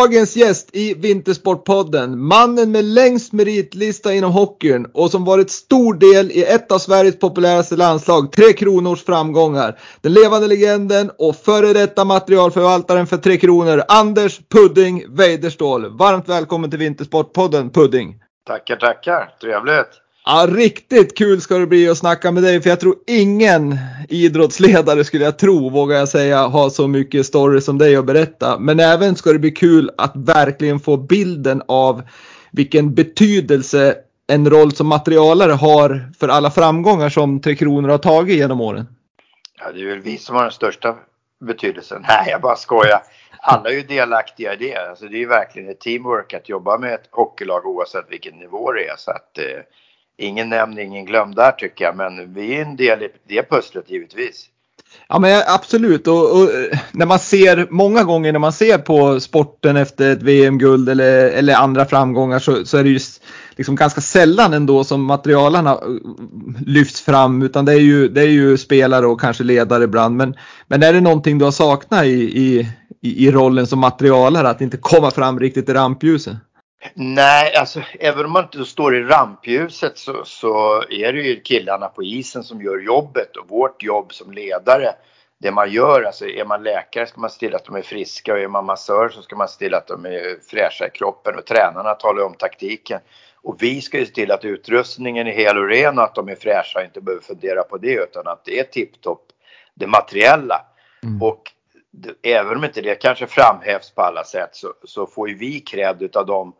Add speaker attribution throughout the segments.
Speaker 1: Dagens gäst i Vintersportpodden, mannen med längst meritlista inom hockeyn och som varit stor del i ett av Sveriges populäraste landslag, Tre Kronors framgångar. Den levande legenden och före detta materialförvaltaren för Tre Kronor, Anders Pudding Weiderståhl. Varmt välkommen till Vintersportpodden Pudding!
Speaker 2: Tackar, tackar! Trevligt!
Speaker 1: Ja, riktigt kul ska det bli att snacka med dig för jag tror ingen idrottsledare skulle jag tro, vågar jag säga, har så mycket story som dig att berätta. Men även ska det bli kul att verkligen få bilden av vilken betydelse en roll som materialare har för alla framgångar som Tre Kronor har tagit genom åren.
Speaker 2: Ja, det är väl vi som har den största betydelsen. Nej, jag bara skojar. Alla är ju delaktiga i det. Alltså, det är ju verkligen ett teamwork att jobba med ett hockeylag oavsett vilken nivå det är. Så att, eh, ingen nämnd, ingen glömd där tycker jag. Men vi är en del i det pusslet givetvis.
Speaker 1: Ja men absolut och, och, när man ser många gånger när man ser på sporten efter ett VM-guld eller, eller andra framgångar så, så är det ju liksom ganska sällan ändå som materialarna eh, lyfts fram utan det är ju, det är ju spelare och kanske ledare ibland. Men, men är det någonting du har saknat i, i, i rollen som materialare att inte komma fram riktigt i rampljuset?
Speaker 2: Nej, alltså även om man inte står i rampljuset så, så är det ju killarna på isen som gör jobbet och vårt jobb som ledare det man gör, alltså är man läkare ska man se till att de är friska och är man massör så ska man se till att de är fräscha i kroppen och tränarna talar om taktiken. Och vi ska ju se till att utrustningen är hel och ren och att de är fräscha och inte behöver fundera på det utan att det är tipptopp, det materiella. Mm. Och även om inte det kanske framhävs på alla sätt så, så får ju vi cred utav dem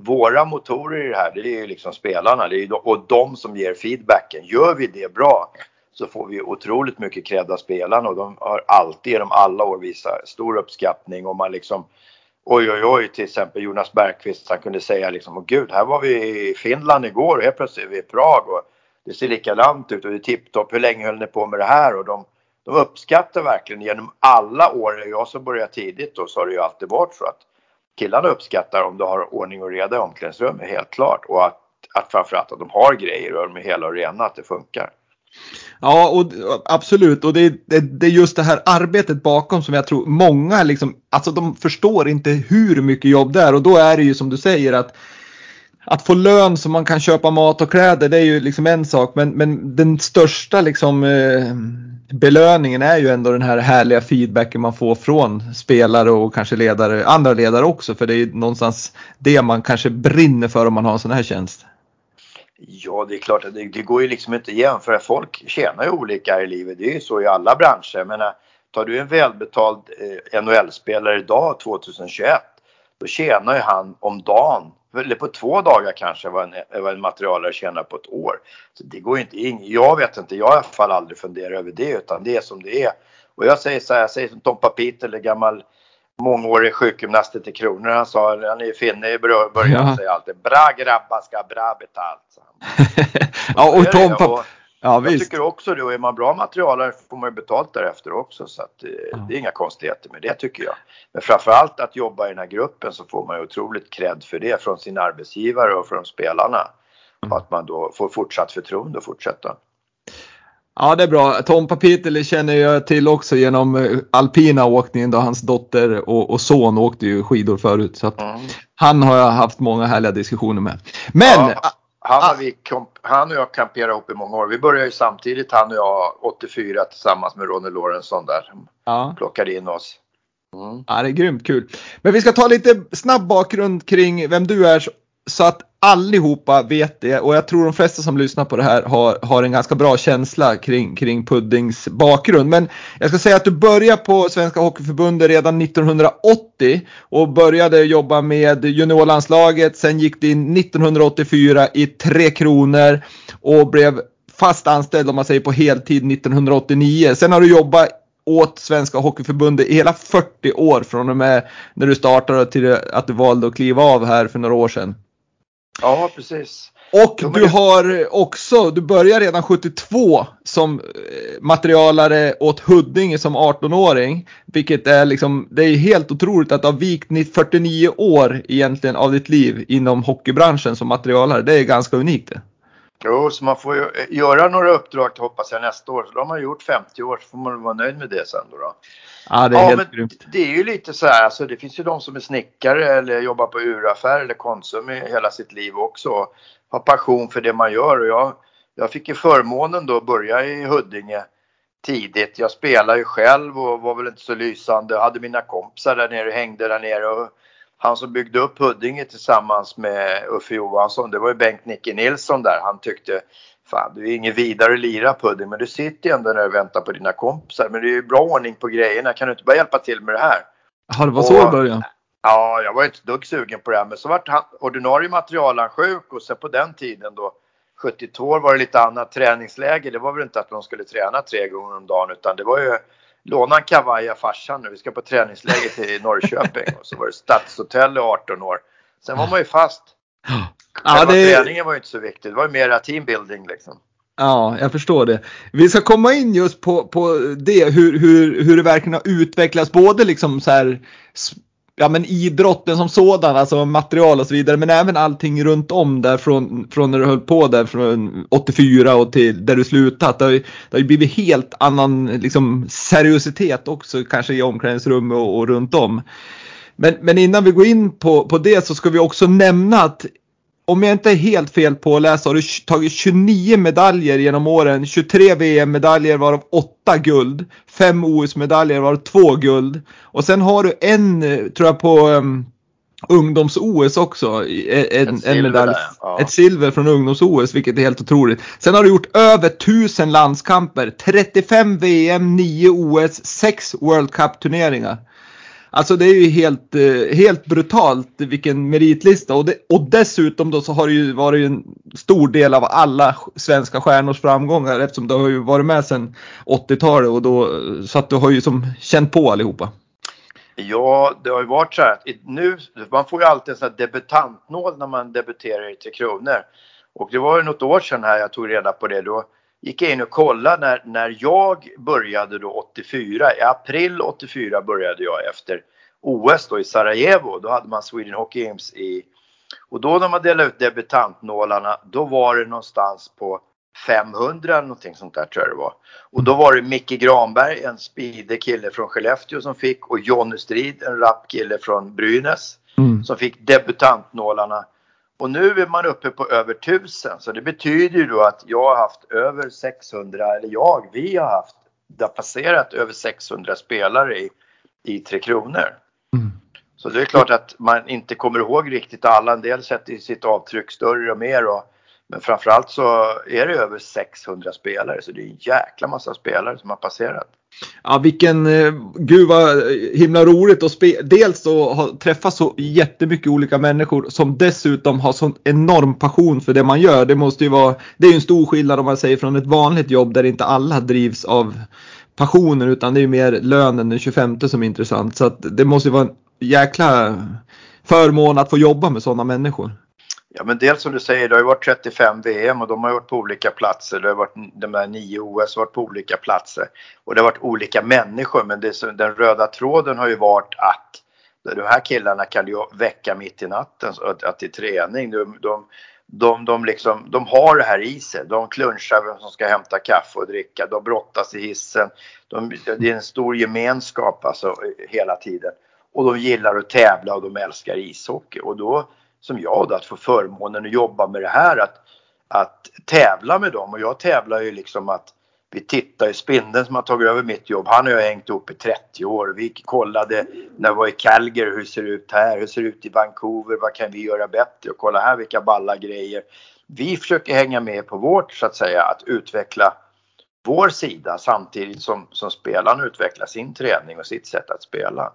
Speaker 2: våra motorer i det här, det är ju liksom spelarna det är ju, och de som ger feedbacken. Gör vi det bra så får vi otroligt mycket cred av spelarna och de har alltid genom alla år visat stor uppskattning och man liksom Oj oj oj till exempel Jonas Bergqvist han kunde säga liksom Åh gud här var vi i Finland igår och helt plötsligt är vi i Prag och det ser likadant ut och det är tipptopp. Hur länge höll ni på med det här? Och de, de uppskattar verkligen genom alla år, jag som började tidigt då så har det ju alltid varit så att killarna uppskattar om du har ordning och reda i omklädningsrummet, helt klart. Och att, att framförallt att de har grejer och de är hela och rena, att det funkar.
Speaker 1: Ja, och, absolut. Och det, det, det, är just det här arbetet bakom som jag tror många liksom, alltså de förstår inte hur mycket jobb det är. Och då är det ju som du säger att att få lön så man kan köpa mat och kläder det är ju liksom en sak men, men den största liksom eh, belöningen är ju ändå den här härliga feedbacken man får från spelare och kanske ledare, andra ledare också för det är ju någonstans det man kanske brinner för om man har en sån här tjänst.
Speaker 2: Ja, det är klart att det, det går ju liksom inte att jämföra. Folk tjänar ju olika i livet. Det är ju så i alla branscher. Men tar du en välbetald eh, NHL-spelare idag 2021 då tjänar ju han om dagen eller på två dagar kanske vad en, vad en materialare tjänar på ett år. Så det går inte in. Jag vet inte, jag har i alla fall aldrig funderat över det utan det är som det är. Och jag säger så här, jag säger som Tompa Peter, gammal mångårig sjukgymnast till Kronor. Han sa, han är ju finne i början, ja. säger alltid bra grabbar ska bra betalt.
Speaker 1: ja, och Tompa,
Speaker 2: Ja, jag tycker också det och är man bra materialare får man ju betalt därefter också så att eh, ja. det är inga konstigheter med det tycker jag. Men framförallt att jobba i den här gruppen så får man ju otroligt cred för det från sin arbetsgivare och från spelarna. Mm. Och att man då får fortsatt förtroende att fortsätta.
Speaker 1: Ja, det är bra. Tom Papiteli känner jag till också genom eh, alpina åkningen då hans dotter och, och son åkte ju skidor förut. Så mm. Han har jag haft många härliga diskussioner med. Men! Ja,
Speaker 2: han, har vi, han och jag kamperat ihop i många år. Vi började ju samtidigt han och jag 84 tillsammans med Ronny Lorentzon där. Ja. Plockade in oss.
Speaker 1: Mm. Ja, det är grymt kul. Men vi ska ta lite snabb bakgrund kring vem du är så att allihopa vet det och jag tror de flesta som lyssnar på det här har, har en ganska bra känsla kring, kring Puddings bakgrund. Men jag ska säga att du började på Svenska Hockeyförbundet redan 1980 och började jobba med juniorlandslaget. Sen gick du in 1984 i Tre Kronor och blev fast anställd om man säger på heltid 1989. Sen har du jobbat åt Svenska Hockeyförbundet i hela 40 år från och med när du startade till att du valde att kliva av här för några år sedan.
Speaker 2: Ja, precis.
Speaker 1: Och du har också, du började redan 72 som eh, materialare åt Huddinge som 18-åring. Vilket är liksom, det är helt otroligt att du har vikt 49 år egentligen av ditt liv inom hockeybranschen som materialare. Det är ganska unikt det.
Speaker 2: Jo, så man får ju eh, göra några uppdrag hoppas jag nästa år. Så då har man gjort 50 år så får man vara nöjd med det sen då. då.
Speaker 1: Ja, det är ja, helt grymt.
Speaker 2: Det är ju lite så här, alltså det finns ju de som är snickare eller jobbar på uraffär eller Konsum i hela sitt liv också. Har passion för det man gör och jag, jag fick ju förmånen då att börja i Huddinge tidigt. Jag spelade ju själv och var väl inte så lysande. Jag hade mina kompisar där nere, hängde där nere och han som byggde upp Huddinge tillsammans med Uffe Johansson, det var ju Bengt-Nicke Nilsson där. Han tyckte Fan, du är ingen vidare lira pudding, men du sitter ju ändå där och väntar på dina kompisar. Men det är ju bra ordning på grejerna. Kan du inte bara hjälpa till med det här?
Speaker 1: Ja, det var så i början.
Speaker 2: Ja, jag var inte dugg sugen på det här. Men så vart han ordinarie materialen sjuk och så på den tiden då 72 var det lite annat träningsläge. Det var väl inte att de skulle träna tre gånger om dagen utan det var ju låna en kavaj av farsan nu. Vi ska på träningsläge till Norrköping. och så var det Stadshotell i 18 år. Sen var man ju fast. Ja, det... Träningen var ju inte så viktig. Det var ju mera teambuilding liksom.
Speaker 1: Ja, jag förstår det. Vi ska komma in just på, på det, hur, hur, hur det verkligen har utvecklats, både liksom så här, ja men idrotten som sådan, alltså material och så vidare, men även allting runt om där från, från när du höll på där från 84 och till där du slutat. Det har ju, det har ju blivit helt annan liksom, seriositet också kanske i omklädningsrum och, och runt om. Men, men innan vi går in på, på det så ska vi också nämna att om jag inte är helt fel påläst har du tagit 29 medaljer genom åren. 23 VM-medaljer varav 8 guld. 5 OS-medaljer varav 2 guld. Och sen har du en, tror jag på um, ungdoms-OS också. En, ett, en medalj. Ja. Ett silver från ungdoms-OS vilket är helt otroligt. Sen har du gjort över 1000 landskamper. 35 VM, 9 OS, 6 World Cup-turneringar. Alltså det är ju helt, eh, helt brutalt vilken meritlista och, det, och dessutom då så har det ju varit en stor del av alla svenska stjärnors framgångar eftersom du har ju varit med sedan 80-talet och då så att du har ju som känt på allihopa.
Speaker 2: Ja, det har ju varit så här att nu, man får ju alltid en sån här debutantnål när man debuterar i Tre Kronor. Och det var ju något år sedan här jag tog reda på det då gick jag in och kollade när, när jag började då 84. I april 84 började jag efter OS då i Sarajevo. Då hade man Sweden Hockey Games i och då när man delade ut debutantnålarna då var det någonstans på 500 eller någonting sånt där tror jag det var. Och då var det Micke Granberg, en speedig kille från Skellefteå som fick och Jonny Strid, en rapp kille från Brynäs mm. som fick debutantnålarna. Och nu är man uppe på över 1000 så det betyder ju då att jag har haft över 600, eller jag, vi har haft, det har passerat över 600 spelare i, i Tre Kronor. Mm. Så det är klart att man inte kommer ihåg riktigt alla, en del sätter sitt avtryck större och mer och men framförallt så är det över 600 spelare så det är en jäkla massa spelare som har passerat.
Speaker 1: Ja vilken, eh, gud vad himla roligt att spe, Dels att träffa så jättemycket olika människor som dessutom har sån enorm passion för det man gör. Det måste ju vara, det är ju en stor skillnad om man säger från ett vanligt jobb där inte alla drivs av passionen utan det är ju mer lönen den 25 som är intressant. Så att det måste ju vara en jäkla förmån att få jobba med sådana människor.
Speaker 2: Ja men dels som du säger, det har ju varit 35 VM och de har varit på olika platser. Det har varit de där nio OS har varit på olika platser. Och det har varit olika människor men det, den röda tråden har ju varit att de här killarna kan ju väcka mitt i natten att, att det är träning. De, de, de, de, liksom, de har det här i sig. De klunchar vem som ska hämta kaffe och dricka. De brottas i hissen. De, det är en stor gemenskap alltså hela tiden. Och de gillar att tävla och de älskar ishockey. Och då, som jag då, att få förmånen att jobba med det här, att, att tävla med dem. Och jag tävlar ju liksom att vi tittar i spindeln som har tagit över mitt jobb. Han har jag hängt ihop i 30 år. Vi kollade när vi var i Calgary hur det ser ut här, hur det ser ut i Vancouver, vad kan vi göra bättre och kolla här vilka balla grejer. Vi försöker hänga med på vårt så att säga att utveckla vår sida samtidigt som, som spelarna utvecklar sin träning och sitt sätt att spela.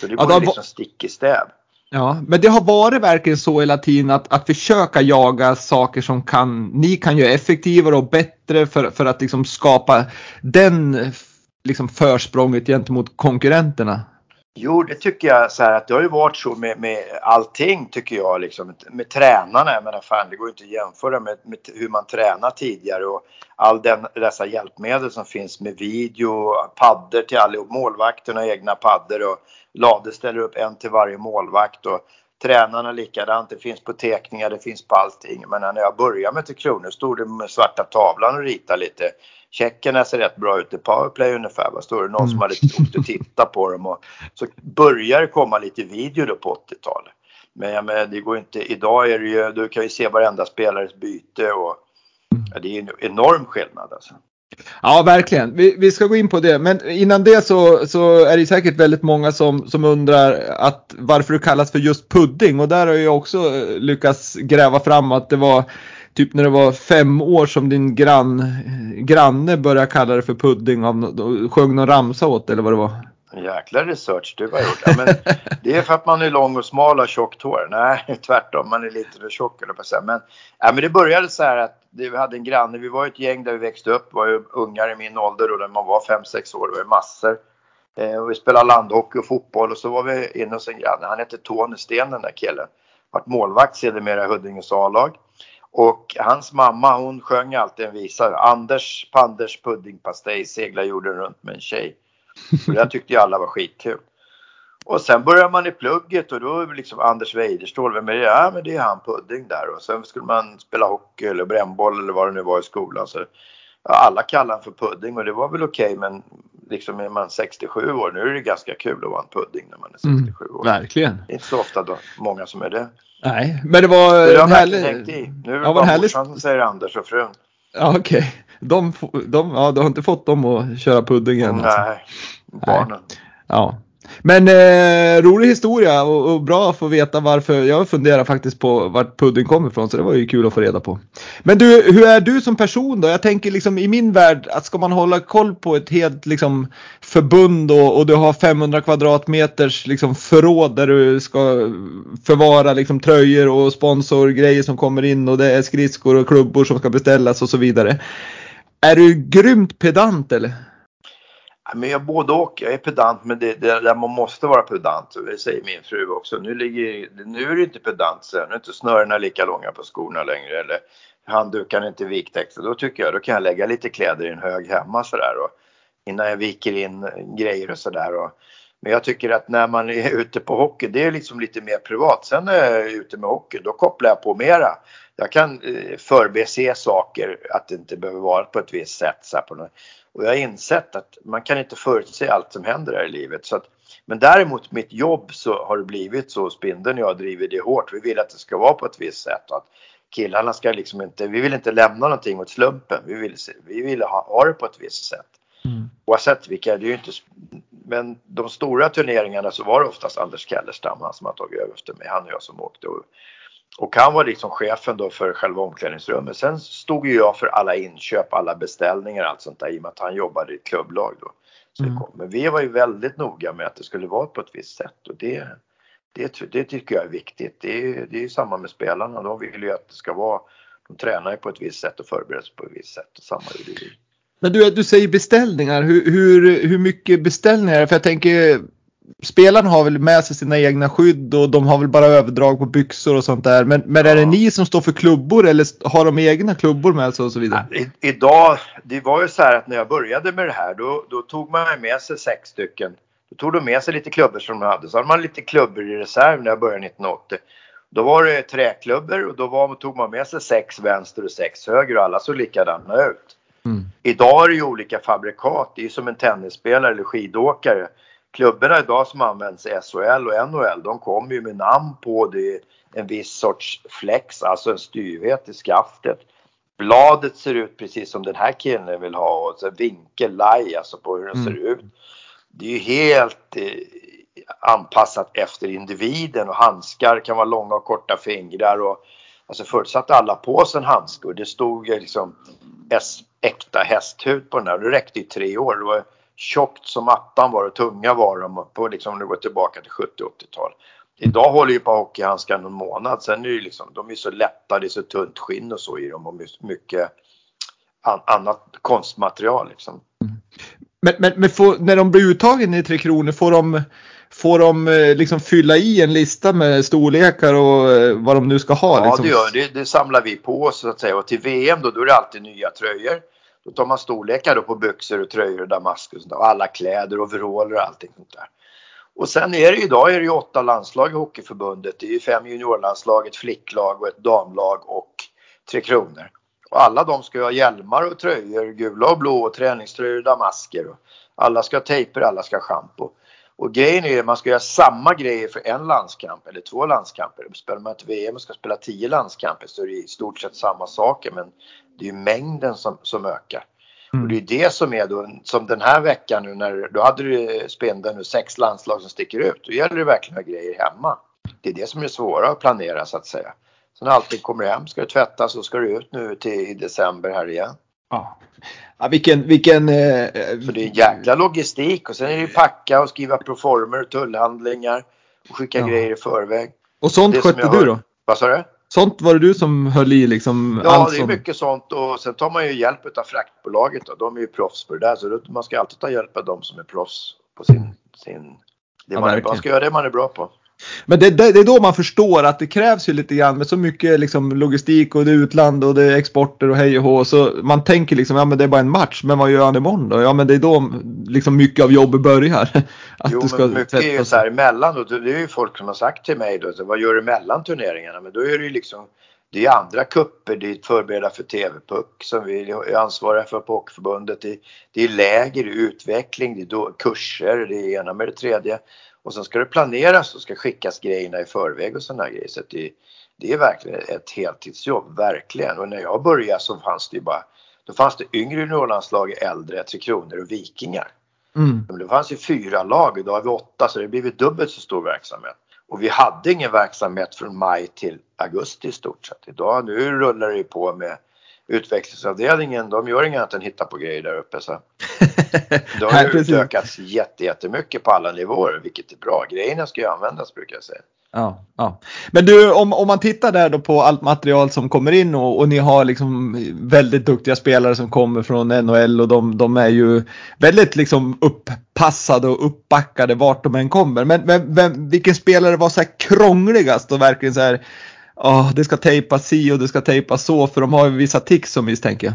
Speaker 2: Så det går ja, liksom stick i stäv.
Speaker 1: Ja, men det har varit verkligen så hela tiden att, att försöka jaga saker som kan, ni kan göra effektivare och bättre för, för att liksom skapa den liksom försprånget gentemot konkurrenterna.
Speaker 2: Jo, det tycker jag så här att det har ju varit så med, med allting tycker jag liksom med tränarna. Jag menar fan, det går ju inte att jämföra med, med hur man tränar tidigare och all den, dessa hjälpmedel som finns med video, paddor till allihop, målvakterna egna paddor och Lade ställer upp en till varje målvakt och tränarna likadant. Det finns på teckningar, det finns på allting. Men när jag började med Tre Kronor stod det med svarta tavlan och ritade lite. Checkerna ser rätt bra ut i powerplay ungefär. Vad står det? Någon som hade åkt och tittat på dem. Och så började det komma lite video då på 80-talet. Men menar, det går inte, idag är det ju, du kan ju se varenda spelares byte och ja, det är en enorm skillnad alltså.
Speaker 1: Ja, verkligen. Vi, vi, ska gå in på det. Men innan det så, så är det säkert väldigt många som, som undrar att varför det kallas för just pudding. Och där har jag också eh, lyckats gräva fram att det var typ när det var fem år som din grann, granne började kalla det för pudding. Av, sjöng någon ramsa åt eller vad det var.
Speaker 2: Jäkla research du har gjort. Ja, men det är för att man är lång och smal och tjockt hår. Nej, tvärtom. Man är lite för tjock eller på. Men, ja, men det började så här att vi hade en granne. Vi var ett gäng där vi växte upp. var ju ungar i min ålder och när man var 5-6 år. Det var ju massor. Eh, och vi spelade landhockey och fotboll och så var vi inne hos en granne. Han hette Tony Sten den där killen. Vart målvakt sedermera i Huddinges A-lag. Och hans mamma hon sjöng alltid en visa. Anders Panders puddingpastej seglar jorden runt med en tjej. Och det tyckte ju alla var skitkul. Och sen började man i plugget och då liksom Anders Weiderståhl, vem är det? Ja men det är han Pudding där och sen skulle man spela hockey eller brännboll eller vad det nu var i skolan. Så, ja, alla kallade han för Pudding och det var väl okej okay, men liksom är man 67 år, nu är det ganska kul att vara en pudding när man är 67 mm, år.
Speaker 1: verkligen.
Speaker 2: Det är inte så ofta då, många som är det.
Speaker 1: Nej, men det var
Speaker 2: det har härlig... hängt i. Nu är det ja, bara härlig... som säger Anders och frun.
Speaker 1: Ja, okej. Okay. De, de, ja, du har inte fått dem att köra pudding än?
Speaker 2: Nej, alltså. barnen. Nej.
Speaker 1: Ja. Men eh, rolig historia och, och, bra att få veta varför. Jag funderar faktiskt på vart pudding kommer ifrån så det var ju kul att få reda på. Men du, hur är du som person då? Jag tänker liksom i min värld att ska man hålla koll på ett helt liksom förbund och, och du har 500 kvadratmeters liksom förråd där du ska förvara liksom tröjor och sponsorgrejer som kommer in och det är skridskor och klubbor som ska beställas och så vidare. Är du grymt pedant eller?
Speaker 2: Men jag både och. Jag är pedant men det, det där man måste vara pedant. Det säger min fru också. Nu, ligger, nu är det inte pedant sen. Nu är inte snörena lika långa på skorna längre. Eller handdukarna inte viktäckta. Då tycker jag då kan jag lägga lite kläder i en hög hemma sådär. Och innan jag viker in grejer och sådär. Men jag tycker att när man är ute på hockey, det är liksom lite mer privat. Sen när jag är ute med hockey, då kopplar jag på mera. Jag kan eh, förbese saker, att det inte behöver vara på ett visst sätt. Så på något. Och jag har insett att man kan inte förutse allt som händer här i livet. Så att, men däremot mitt jobb så har det blivit så, Spindeln och jag driver det hårt. Vi vill att det ska vara på ett visst sätt. Att killarna ska liksom inte, vi vill inte lämna någonting åt slumpen. Vi vill, vi vill ha, ha det på ett visst sätt. Mm. Oavsett vilka, det är ju inte, men de stora turneringarna så var det oftast Anders Kellerstam, han som har tagit över efter mig, han och jag som åkte. Och, och han var liksom chefen då för själva omklädningsrummet. Sen stod ju jag för alla inköp, alla beställningar, allt sånt där i och med att han jobbade i ett klubblag då. Mm. Men vi var ju väldigt noga med att det skulle vara på ett visst sätt och det, det, det tycker jag är viktigt. Det är, det är samma med spelarna, de vill ju att det ska vara, de tränar ju på ett visst sätt och förbereder sig på ett visst sätt och samma vi.
Speaker 1: Men du, du säger beställningar, hur, hur, hur mycket beställningar? För jag tänker spelarna har väl med sig sina egna skydd och de har väl bara överdrag på byxor och sånt där. Men, men är det ni som står för klubbor eller har de egna klubbor med sig och så vidare?
Speaker 2: I, idag, det var ju så här att när jag började med det här då, då tog man med sig sex stycken. Då tog de med sig lite klubbor som de hade. Så hade man lite klubbor i reserv när jag började 1980. Då var det träklubbor och då var, tog man med sig sex vänster och sex höger och alla såg likadana ut. Mm. Idag är det ju olika fabrikat. Det är ju som en tennisspelare eller skidåkare. Klubborna idag som används i SHL och NHL, de kommer ju med namn på det. En viss sorts flex, alltså en styvhet i skaftet. Bladet ser ut precis som den här killen vill ha och så vinkel, laj, alltså på hur den mm. ser ut. Det är ju helt eh, anpassat efter individen och handskar kan vara långa och korta fingrar och alltså förut satte alla på sig en handske och det stod liksom äkta hästhud på den här. Det räckte i tre år. Det var tjockt som attan var och tunga var de på liksom, om du går tillbaka till 70 80-tal. Idag håller ju på hockeyhandskar någon månad. Sen är det liksom, de är så lätta, det är så tunt skinn och så i dem och mycket an, annat konstmaterial liksom. Mm.
Speaker 1: Men, men, men får, när de blir uttagen i Tre Kronor, får de, får de eh, liksom fylla i en lista med storlekar och eh, vad de nu ska ha?
Speaker 2: Ja,
Speaker 1: liksom?
Speaker 2: det gör det. Det samlar vi på så att säga. Och till VM då, då är det alltid nya tröjor. Då tar man storlekar då på byxor och tröjor och damask och, sånt och alla kläder och overaller och allting sånt där. Och sen är det ju idag är det ju åtta landslag i Hockeyförbundet. Det är ju fem juniorlandslag, ett flicklag och ett damlag och Tre Kronor. Och alla de ska ha hjälmar och tröjor, gula och blå och träningströjor och damasker. Och alla ska ha tejper, alla ska ha schampo. Och grejen är att man ska göra samma grejer för en landskamp eller två landskamper. Spelar man ett VM och ska spela tio landskamper så är det i stort sett samma saker men det är ju mängden som, som ökar. Mm. Och det är det som är då, som den här veckan nu när, då hade du Spindeln nu sex landslag som sticker ut. Då gäller det verkligen att ha grejer hemma. Det är det som är svåra att planera så att säga. Sen när allting kommer hem ska det tvättas och ska det ut nu till i december här igen.
Speaker 1: Ja. ja vilken, vilken... Eh,
Speaker 2: så det är jäkla logistik och sen är det packa och skriva proformer, tullhandlingar och skicka ja. grejer i förväg.
Speaker 1: Och sånt skötte du då?
Speaker 2: Vad sa du?
Speaker 1: Sånt var det du som höll i liksom?
Speaker 2: Ja, det är mycket sånt och sen tar man ju hjälp av fraktbolaget då. De är ju proffs på det där så man ska alltid ta hjälp av dem som är proffs på sin, sin det ja, man, man ska göra det man är bra på.
Speaker 1: Men det, det, det, är då man förstår att det krävs ju lite grann med så mycket liksom, logistik och det är utland och det är exporter och hej och hå. Så man tänker liksom, ja men det är bara en match, men vad gör han imorgon då? Ja men det är då liksom mycket av jobbet börjar.
Speaker 2: Att jo du ska men mycket är ju så här emellan och det är ju folk som har sagt till mig då, vad gör du mellan turneringarna? Men då är det ju liksom det är andra kupper, det är förbereda för TV-puck som vi är ansvariga för på Hockeyförbundet. Det, det är läger, det är utveckling, det är kurser, det är ena med det tredje. Och sen ska det planeras och ska skickas grejerna i förväg och sådana grejer. Så det, det är verkligen ett heltidsjobb, verkligen. Och när jag började så fanns det ju bara, då fanns det yngre juniorlandslag, äldre, Tre Kronor och Vikingar. Mm. Det fanns ju fyra lag, idag har vi åtta så det har blivit dubbelt så stor verksamhet. Och vi hade ingen verksamhet från maj till augusti i stort sett. Idag, nu rullar det ju på med utvecklingsavdelningen, de gör inget annat än hitta på grejer där uppe. Så. Det har ju utökats jättemycket på alla nivåer, vilket är bra. Grejerna ska ju användas brukar jag säga.
Speaker 1: Ja, ja. Men du, om, om man tittar där då på allt material som kommer in och, och ni har liksom väldigt duktiga spelare som kommer från NHL och de, de är ju väldigt liksom uppassade och uppbackade vart de än kommer. Men vem, vem, vilken spelare var så här krångligast och verkligen så här oh, det ska tejpas si och det ska tejpas så för de har ju vissa tics som misstänker jag.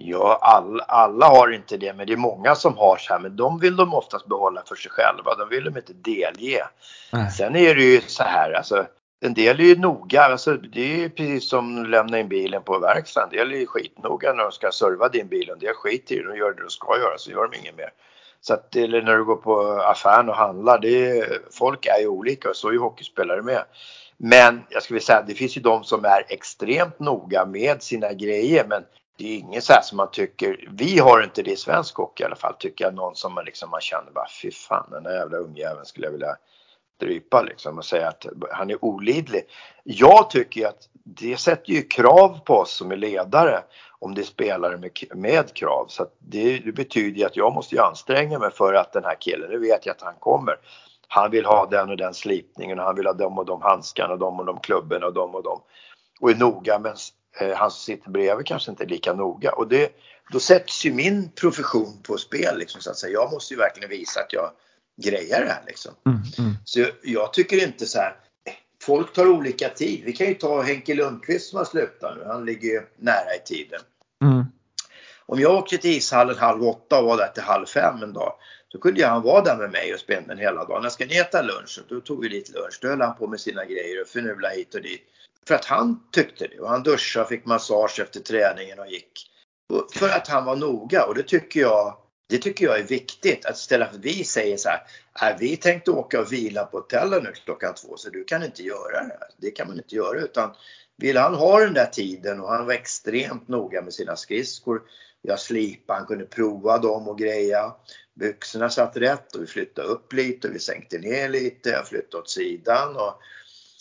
Speaker 2: Ja, all, alla har inte det, men det är många som har så här, men de vill de oftast behålla för sig själva. De vill de inte delge. Nej. Sen är det ju så här, alltså en del är ju noga, alltså det är ju precis som att lämna in bilen på verkstaden. En del är ju skitnoga när de ska serva din bil. En del skiter i det, de gör det de ska göra så gör de inget mer. Så att, eller när du går på affären och handlar, det är, folk är ju olika och så är ju hockeyspelare med. Men jag skulle säga det finns ju de som är extremt noga med sina grejer men det är inget så här som man tycker, vi har inte det i svensk hockey i alla fall, tycker jag någon som man liksom man känner bara fy fan den där jävla ungjäveln skulle jag vilja strypa liksom och säga att han är olidlig. Jag tycker att det sätter ju krav på oss som är ledare om det är spelare med, med krav. Så det, det, betyder ju att jag måste ju anstränga mig för att den här killen, nu vet jag att han kommer, han vill ha den och den slipningen och han vill ha de och de handskarna och de och de klubborna och de och de. Och är noga men eh, han som sitter bredvid kanske inte är lika noga. Och det, då sätts ju min profession på spel liksom, så att säga. Jag måste ju verkligen visa att jag grejar det här liksom. Mm, mm. Så jag, jag, tycker inte så här. Folk tar olika tid. Vi kan ju ta Henke Lundqvist som har slutat nu. Han ligger ju nära i tiden. Mm. Om jag åker till ishallen halv åtta och var där till halv fem en dag så kunde han vara där med mig och spännen hela dagen. När ska ni äta lunch? Då tog vi dit lunch. Då höll han på med sina grejer och förnulade hit och dit. För att han tyckte det. Och han duschade, fick massage efter träningen och gick. Och för att han var noga och det tycker jag det tycker jag är viktigt att istället för att vi säger så här, äh, vi tänkte åka och vila på hotellet nu klockan två så du kan inte göra det. Det kan man inte göra utan vill han ha den där tiden och han var extremt noga med sina skridskor. Jag slipade, han kunde prova dem och greja. Byxorna satt rätt och vi flyttade upp lite och vi sänkte ner lite. Jag flyttade åt sidan och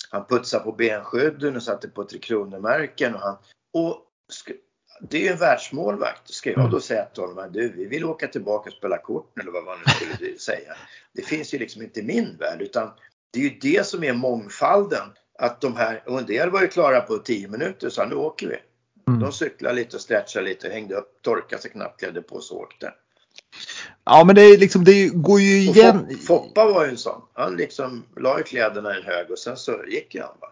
Speaker 2: han putsade på benskydden och satte på Tre Kronor-märken. Och, han, och det är ju en världsmålvakt. Ska jag då säga till honom du, vi vill åka tillbaka och spela kort eller vad man nu skulle säga. Det finns ju liksom inte i min värld utan det är ju det som är mångfalden. Att de här, och en del var ju klara på 10 minuter så nu åker vi. Mm. De cyklade lite och stretchade lite, hängde upp, torkade sig knappt, klädde på sig och åkte.
Speaker 1: Ja men det är liksom, det går ju igen.
Speaker 2: Foppa var ju en sån. Han liksom la ju kläderna i en hög och sen så gick ju han bara.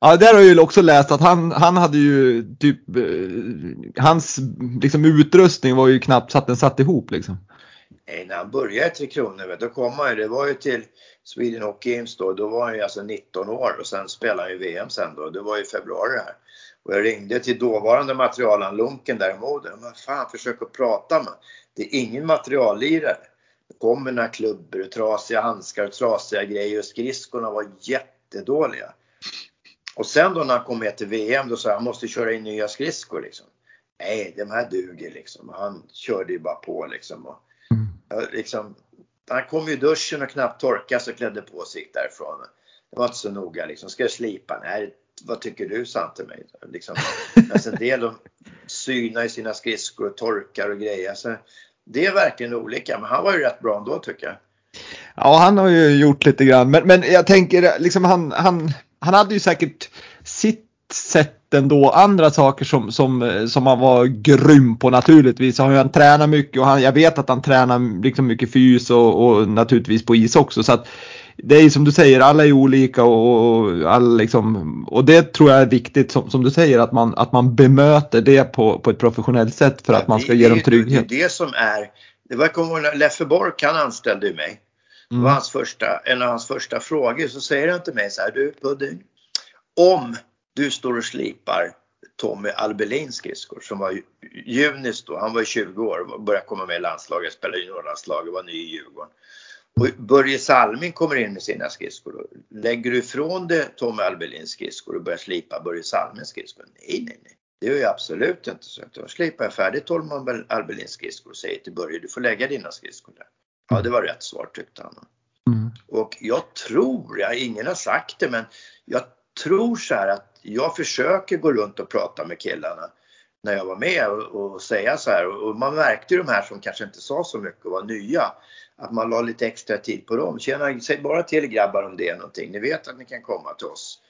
Speaker 1: Ja, där har jag ju också läst att han, han hade ju typ, eh, hans liksom utrustning var ju knappt så att den satt ihop liksom.
Speaker 2: Nej, när han började i Tre Kronor, då kom han ju, det var ju till Sweden Hockey Games då, då var han ju alltså 19 år och sen spelade han ju VM sen då, det var ju februari här. Och jag ringde till dåvarande materialaren Lunken där i Moden. Vad fan, försök att prata med. Det är ingen materiallirare. Det kommer några klubbor och trasiga handskar och trasiga grejer och skridskorna var jättedåliga. Och sen då när han kom med till VM då sa han måste köra in nya skridskor liksom. Nej, de här duger liksom. Han körde ju bara på liksom. Och, mm. liksom han kom ju duschen och knappt torkade sig och klädde på sig därifrån. Det var inte så noga liksom. Ska jag slipa? Nej, vad tycker du sa han till mig. Liksom, alltså en del de synar i sina skridskor och torkar och grejer. Så det är verkligen olika, men han var ju rätt bra ändå tycker jag.
Speaker 1: Ja, han har ju gjort lite grann, men, men jag tänker liksom han, han, han hade ju säkert sitt sätt ändå, andra saker som, som, som han var grym på naturligtvis. Han, han tränar mycket och han, jag vet att han tränar liksom mycket fys och, och naturligtvis på is också. Så att det är som du säger, alla är olika och, och, all, liksom, och det tror jag är viktigt som, som, du säger att man, att man bemöter det på, på ett professionellt sätt för ja, att man ska det, ge dem trygghet.
Speaker 2: Det är det som är, det var kommer Leffe Bork han anställde mig. Det var mm. hans första, en av hans första frågor så säger han till mig så här, du Pudding, om du står och slipar Tommy Albelins skridskor som var junis då, han var 20 år och började komma med i landslaget, spelade juniorlandslaget, var ny i Djurgården. Börje Salming kommer in med sina skridskor. Lägger du ifrån dig Tommy Albelins skridskor och börjar slipa Börje Salmings skridskor? Nej, nej, nej. Det är ju absolut inte så. Då slipar jag färdigt Tommy Albelins skridskor och säger till Börje, du får lägga dina skridskor där. Ja, det var rätt svar tyckte han. Mm. Och jag tror, ja, ingen har sagt det, men jag tror så här att jag försöker gå runt och prata med killarna när jag var med och, och säga så här. Och man märkte ju de här som kanske inte sa så mycket och var nya att man la lite extra tid på dem. Tjena, säg bara till grabbar om det är någonting. Ni vet att ni kan komma till oss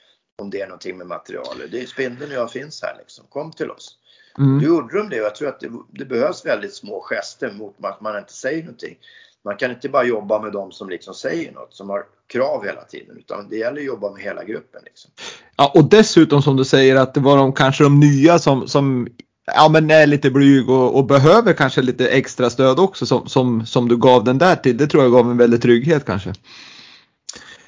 Speaker 2: om det är någonting med materialet. Det är Spindeln och jag finns här liksom. Kom till oss. Mm. Då gjorde de det och jag tror att det, det, behövs väldigt små gester mot att man inte säger någonting. Man kan inte bara jobba med de som liksom säger något, som har krav hela tiden, utan det gäller att jobba med hela gruppen. Liksom.
Speaker 1: Ja, och dessutom som du säger att det var de kanske de nya som, som ja, men är lite blyg och, och, behöver kanske lite extra stöd också som, som, som du gav den där till. Det tror jag gav en väldig trygghet kanske.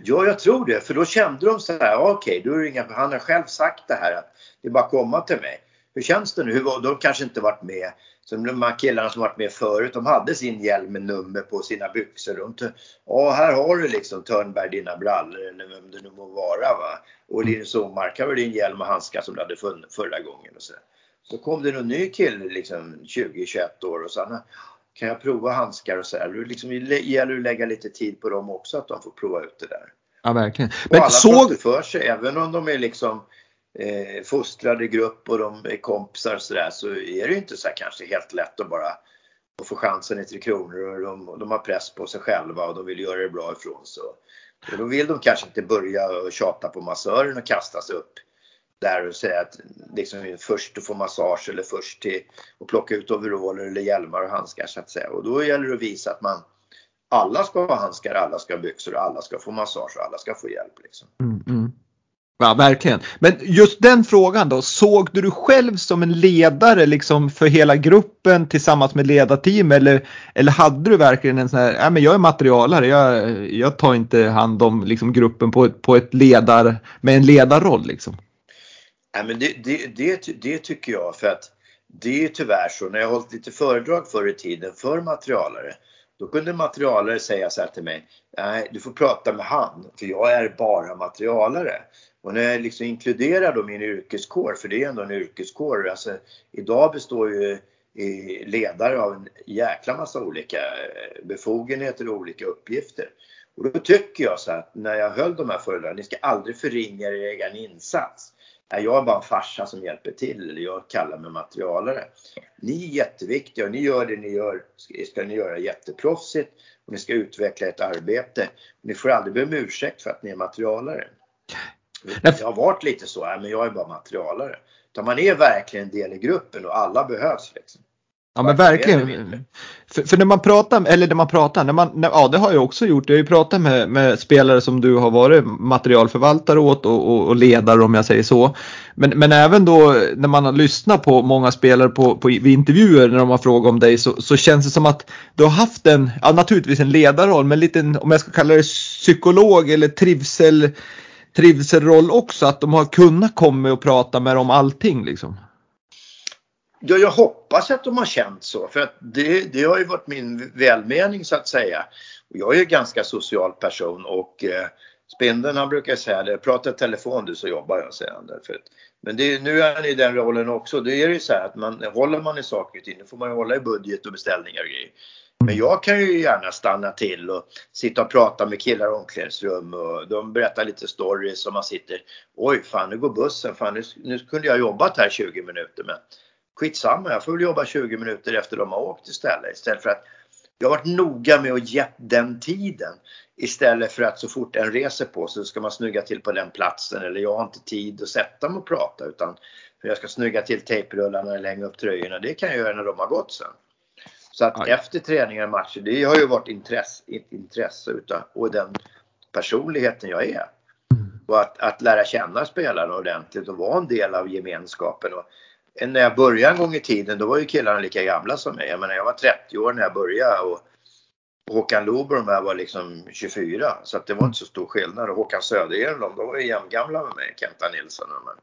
Speaker 2: Ja, jag tror det. För då kände de så här, okej, okay, då är det inga, han har själv sagt det här att det är bara att komma till mig. Hur känns det nu? Hur, de kanske inte varit med. Så de här killarna som varit med förut, de hade sin hjälm med nummer på sina byxor. Ja, här har du liksom Törnberg dina brallor eller vem det nu må vara. Va? Och Linus Omark, här har du din hjälm och handskar som du hade förra gången. Och så. Så kom det någon ny kille, liksom 20-21 år och sa kan jag prova handskar och så här. Det liksom, gäller att lägga lite tid på dem också att de får prova ut det där.
Speaker 1: Ja, verkligen.
Speaker 2: Men och alla så... får inte för sig, även om de är liksom eh, fostrade grupp och de är kompisar och sådär så är det ju inte så här kanske helt lätt att bara få chansen i Tre Kronor och de, de har press på sig själva och de vill göra det bra ifrån sig. Och då vill de kanske inte börja och tjata på massören och kasta sig upp där och säga att liksom först att få massage eller först till att plocka ut overaller eller hjälmar och handskar så att säga. Och då gäller det att visa att man alla ska ha handskar, alla ska ha byxor, alla ska få massage och alla ska få hjälp. Liksom. Mm, mm.
Speaker 1: Ja, verkligen. Men just den frågan då, såg du dig själv som en ledare liksom för hela gruppen tillsammans med ledarteam eller, eller hade du verkligen en sån här, ja men jag är materialare, jag, jag tar inte hand om liksom gruppen på, på ett ledar, med en ledarroll liksom?
Speaker 2: Ja, men det, det, det, det tycker jag för att det är tyvärr så när jag hållit lite föredrag förr i tiden för materialare då kunde materialare säga så här till mig, nej du får prata med han för jag är bara materialare. Och när jag liksom inkluderar då min yrkeskår, för det är ändå en yrkeskår, alltså idag består ju ledare av en jäkla massa olika eh, befogenheter och olika uppgifter. Och då tycker jag så att när jag höll de här föredragen, ni ska aldrig förringa er egen insats. Jag är bara en farsa som hjälper till, eller jag kallar mig materialare. Ni är jätteviktiga och ni gör det ni gör, ska ni göra jätteproffsigt och ni ska utveckla ett arbete. Ni får aldrig be om ursäkt för att ni är materialare. Det har varit lite så, här, men jag är bara materialare. Utan man är verkligen en del i gruppen och alla behövs. Liksom.
Speaker 1: Ja men verkligen. För, för, när man pratar, eller när man pratar, när man, när, ja det har jag också gjort. Jag har ju pratat med, med spelare som du har varit materialförvaltare åt och, och, och ledare om jag säger så. Men, men även då när man har lyssnat på många spelare på, på vid intervjuer när de har frågat om dig så, så känns det som att du har haft en, ja naturligtvis en ledarroll, men lite om jag ska kalla det psykolog eller trivsel trivselroll också, att de har kunnat komma och prata med om allting liksom?
Speaker 2: Ja, jag hoppas att de har känt så för att det, det har ju varit min välmening så att säga. Jag är ju ganska social person och eh, Spindeln han brukar säga det, prata telefon du så jobbar jag säger han därför. Men det, nu är han i den rollen också. Då är det ju så här att man, håller man i saker och ting, då får man ju hålla i budget och beställningar och grejer. Men jag kan ju gärna stanna till och sitta och prata med killar i omklädningsrum och de berättar lite stories och man sitter Oj fan nu går bussen, fan nu, nu kunde jag jobbat här 20 minuter men skitsamma jag får väl jobba 20 minuter efter de har åkt istället. Istället för att jag har varit noga med att ge den tiden istället för att så fort en reser på så ska man snygga till på den platsen eller jag har inte tid att sätta mig och prata utan för jag ska snygga till tejprullarna eller hänga upp tröjorna. Det kan jag göra när de har gått sen. Så att Aj. efter träningar och matcher, det har ju varit intresse, intresse utav, och den personligheten jag är. Mm. Och att, att lära känna spelarna ordentligt och vara en del av gemenskapen. Och när jag började en gång i tiden då var ju killarna lika gamla som mig. Jag menar jag var 30 år när jag började och Håkan Loob och de här var liksom 24 så att det var inte så stor skillnad. Och Håkan Södergren de, de var ju jämngamla med mig, Kenta Nilsson och de här.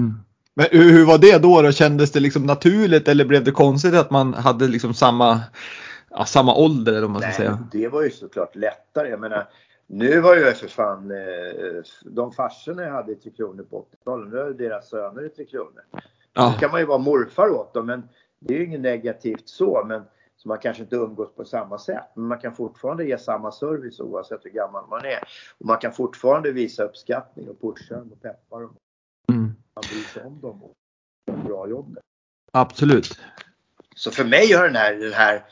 Speaker 1: Mm. Men hur var det då? då? Kändes det liksom naturligt eller blev det konstigt att man hade liksom samma, ja, samma ålder eller man ska
Speaker 2: Nej,
Speaker 1: säga?
Speaker 2: det var ju såklart lättare. Jag menar, nu var ju för fan eh, de farsorna jag hade i Tre Kronor på 80-talet, nu är deras söner i Tre Kronor. Ja. Nu kan man ju vara morfar åt dem men det är ju inget negativt så. Men så man kanske inte umgås på samma sätt. Men man kan fortfarande ge samma service oavsett hur gammal man är. Och man kan fortfarande visa uppskattning och pusha dem och peppa dem. Mm man bryr sig om dem och gör bra jobb.
Speaker 1: Absolut.
Speaker 2: Så för mig har den här, den här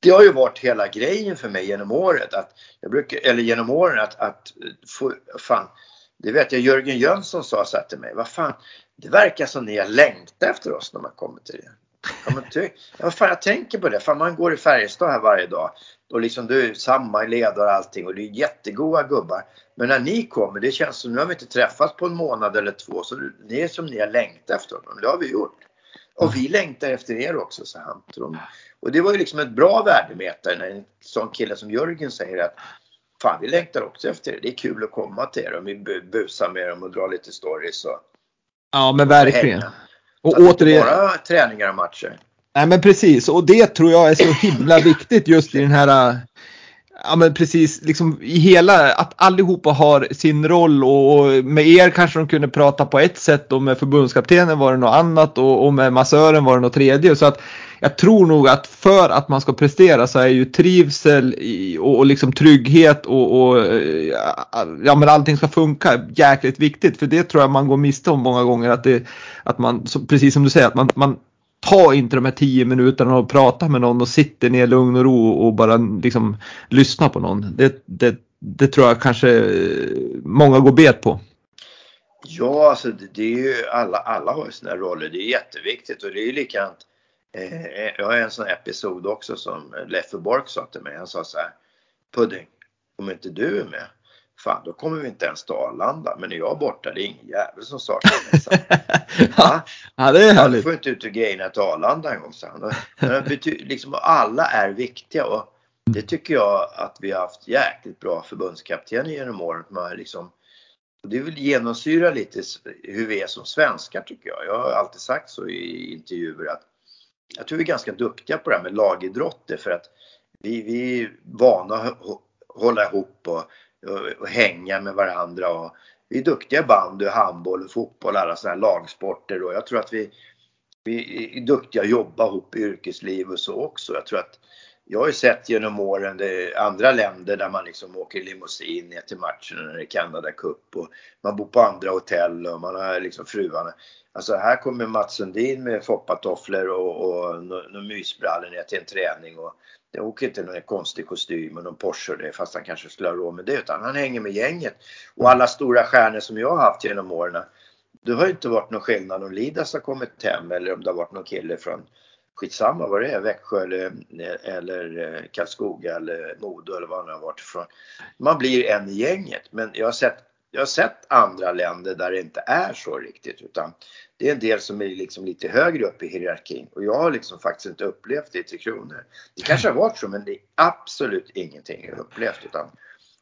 Speaker 2: det har ju varit hela grejen för mig genom året att jag brukar, eller genom åren att, att få, fan, det vet jag Jörgen Jönsson sa så här till mig, vad fan, det verkar som ni har längtat efter oss när man kommer till det. Ja, vad fan, jag tänker på det, fan man går i Färjestad här varje dag och liksom du är samma ledare och allting och det är jättegoda gubbar. Men när ni kommer, det känns som, nu har vi inte träffats på en månad eller två, så det är som ni har längtat efter honom. Det har vi gjort. Och vi längtar efter er också, sa han. Och det var ju liksom ett bra värdemätare när en sån kille som Jörgen säger att Fan, vi längtar också efter er. Det är kul att komma till er och vi busar med dem och drar lite stories. Och,
Speaker 1: ja, men verkligen.
Speaker 2: Och så återigen. Bara träningar och matcher.
Speaker 1: Nej men precis och det tror jag är så himla viktigt just i den här Ja men precis, liksom i hela, att allihopa har sin roll och med er kanske de kunde prata på ett sätt och med förbundskaptenen var det något annat och, och med massören var det något tredje. Så att jag tror nog att för att man ska prestera så är ju trivsel och, och liksom trygghet och, och, eh, ja men allting ska funka jäkligt viktigt. För det tror jag man går miste om många gånger att det, att man, precis som du säger, att man, man ta inte de här tio minuterna och prata med någon och sitter ner i lugn och ro och bara liksom lyssna på någon. Det, det, det tror jag kanske eh, många går bet på.
Speaker 2: Ja, alltså det, det är ju alla, alla har ju sina roller. Det är jätteviktigt och det är ju likadant. Eh, jag har en sån episod också som Leffe Bork sa till mig. Han sa så här. Pudding, om inte du är med fan då kommer vi inte ens till Arlanda. Men när jag är borta, det är ingen jävel som saknar mig. Så. Ja,
Speaker 1: ja, det är
Speaker 2: Jag
Speaker 1: härligt.
Speaker 2: får inte ut och grejerna till Arlanda en gång, sa han. Liksom, alla är viktiga och det tycker jag att vi har haft jäkligt bra förbundskaptener genom åren. Man liksom, det vill genomsyra lite hur vi är som svenskar tycker jag. Jag har alltid sagt så i intervjuer att jag tror vi är ganska duktiga på det här med lagidrotter för att vi, vi är vana att hå- hålla ihop och, och, och hänga med varandra. Och vi är duktiga i bandy, handboll, och fotboll, alla sådana här lagsporter. Och jag tror att vi, vi är duktiga att jobba ihop i yrkesliv och så också. Jag tror att jag har ju sett genom åren det andra länder där man liksom åker limousin ner till matchen när det är Canada Cup och man bor på andra hotell och man har liksom fruarna. Alltså här kommer Mats Sundin med foppatofflor och, och och mysbrallor ner till en träning och det åker inte någon konstig kostym och någon Porsche och det fast han kanske skulle ha råd med det utan han hänger med gänget. Och alla stora stjärnor som jag har haft genom åren det har ju inte varit någon skillnad om Lidas har kommit hem eller om det har varit någon kille från skitsamma vad det är, Växjö eller, eller eh, Karlskoga eller Modo eller vad det har varit ifrån. Man blir en i gänget men jag har sett jag har sett andra länder där det inte är så riktigt utan det är en del som är liksom lite högre upp i hierarkin och jag har liksom faktiskt inte upplevt det i Tre Kronor. Det kanske har varit så men det är absolut ingenting jag har upplevt utan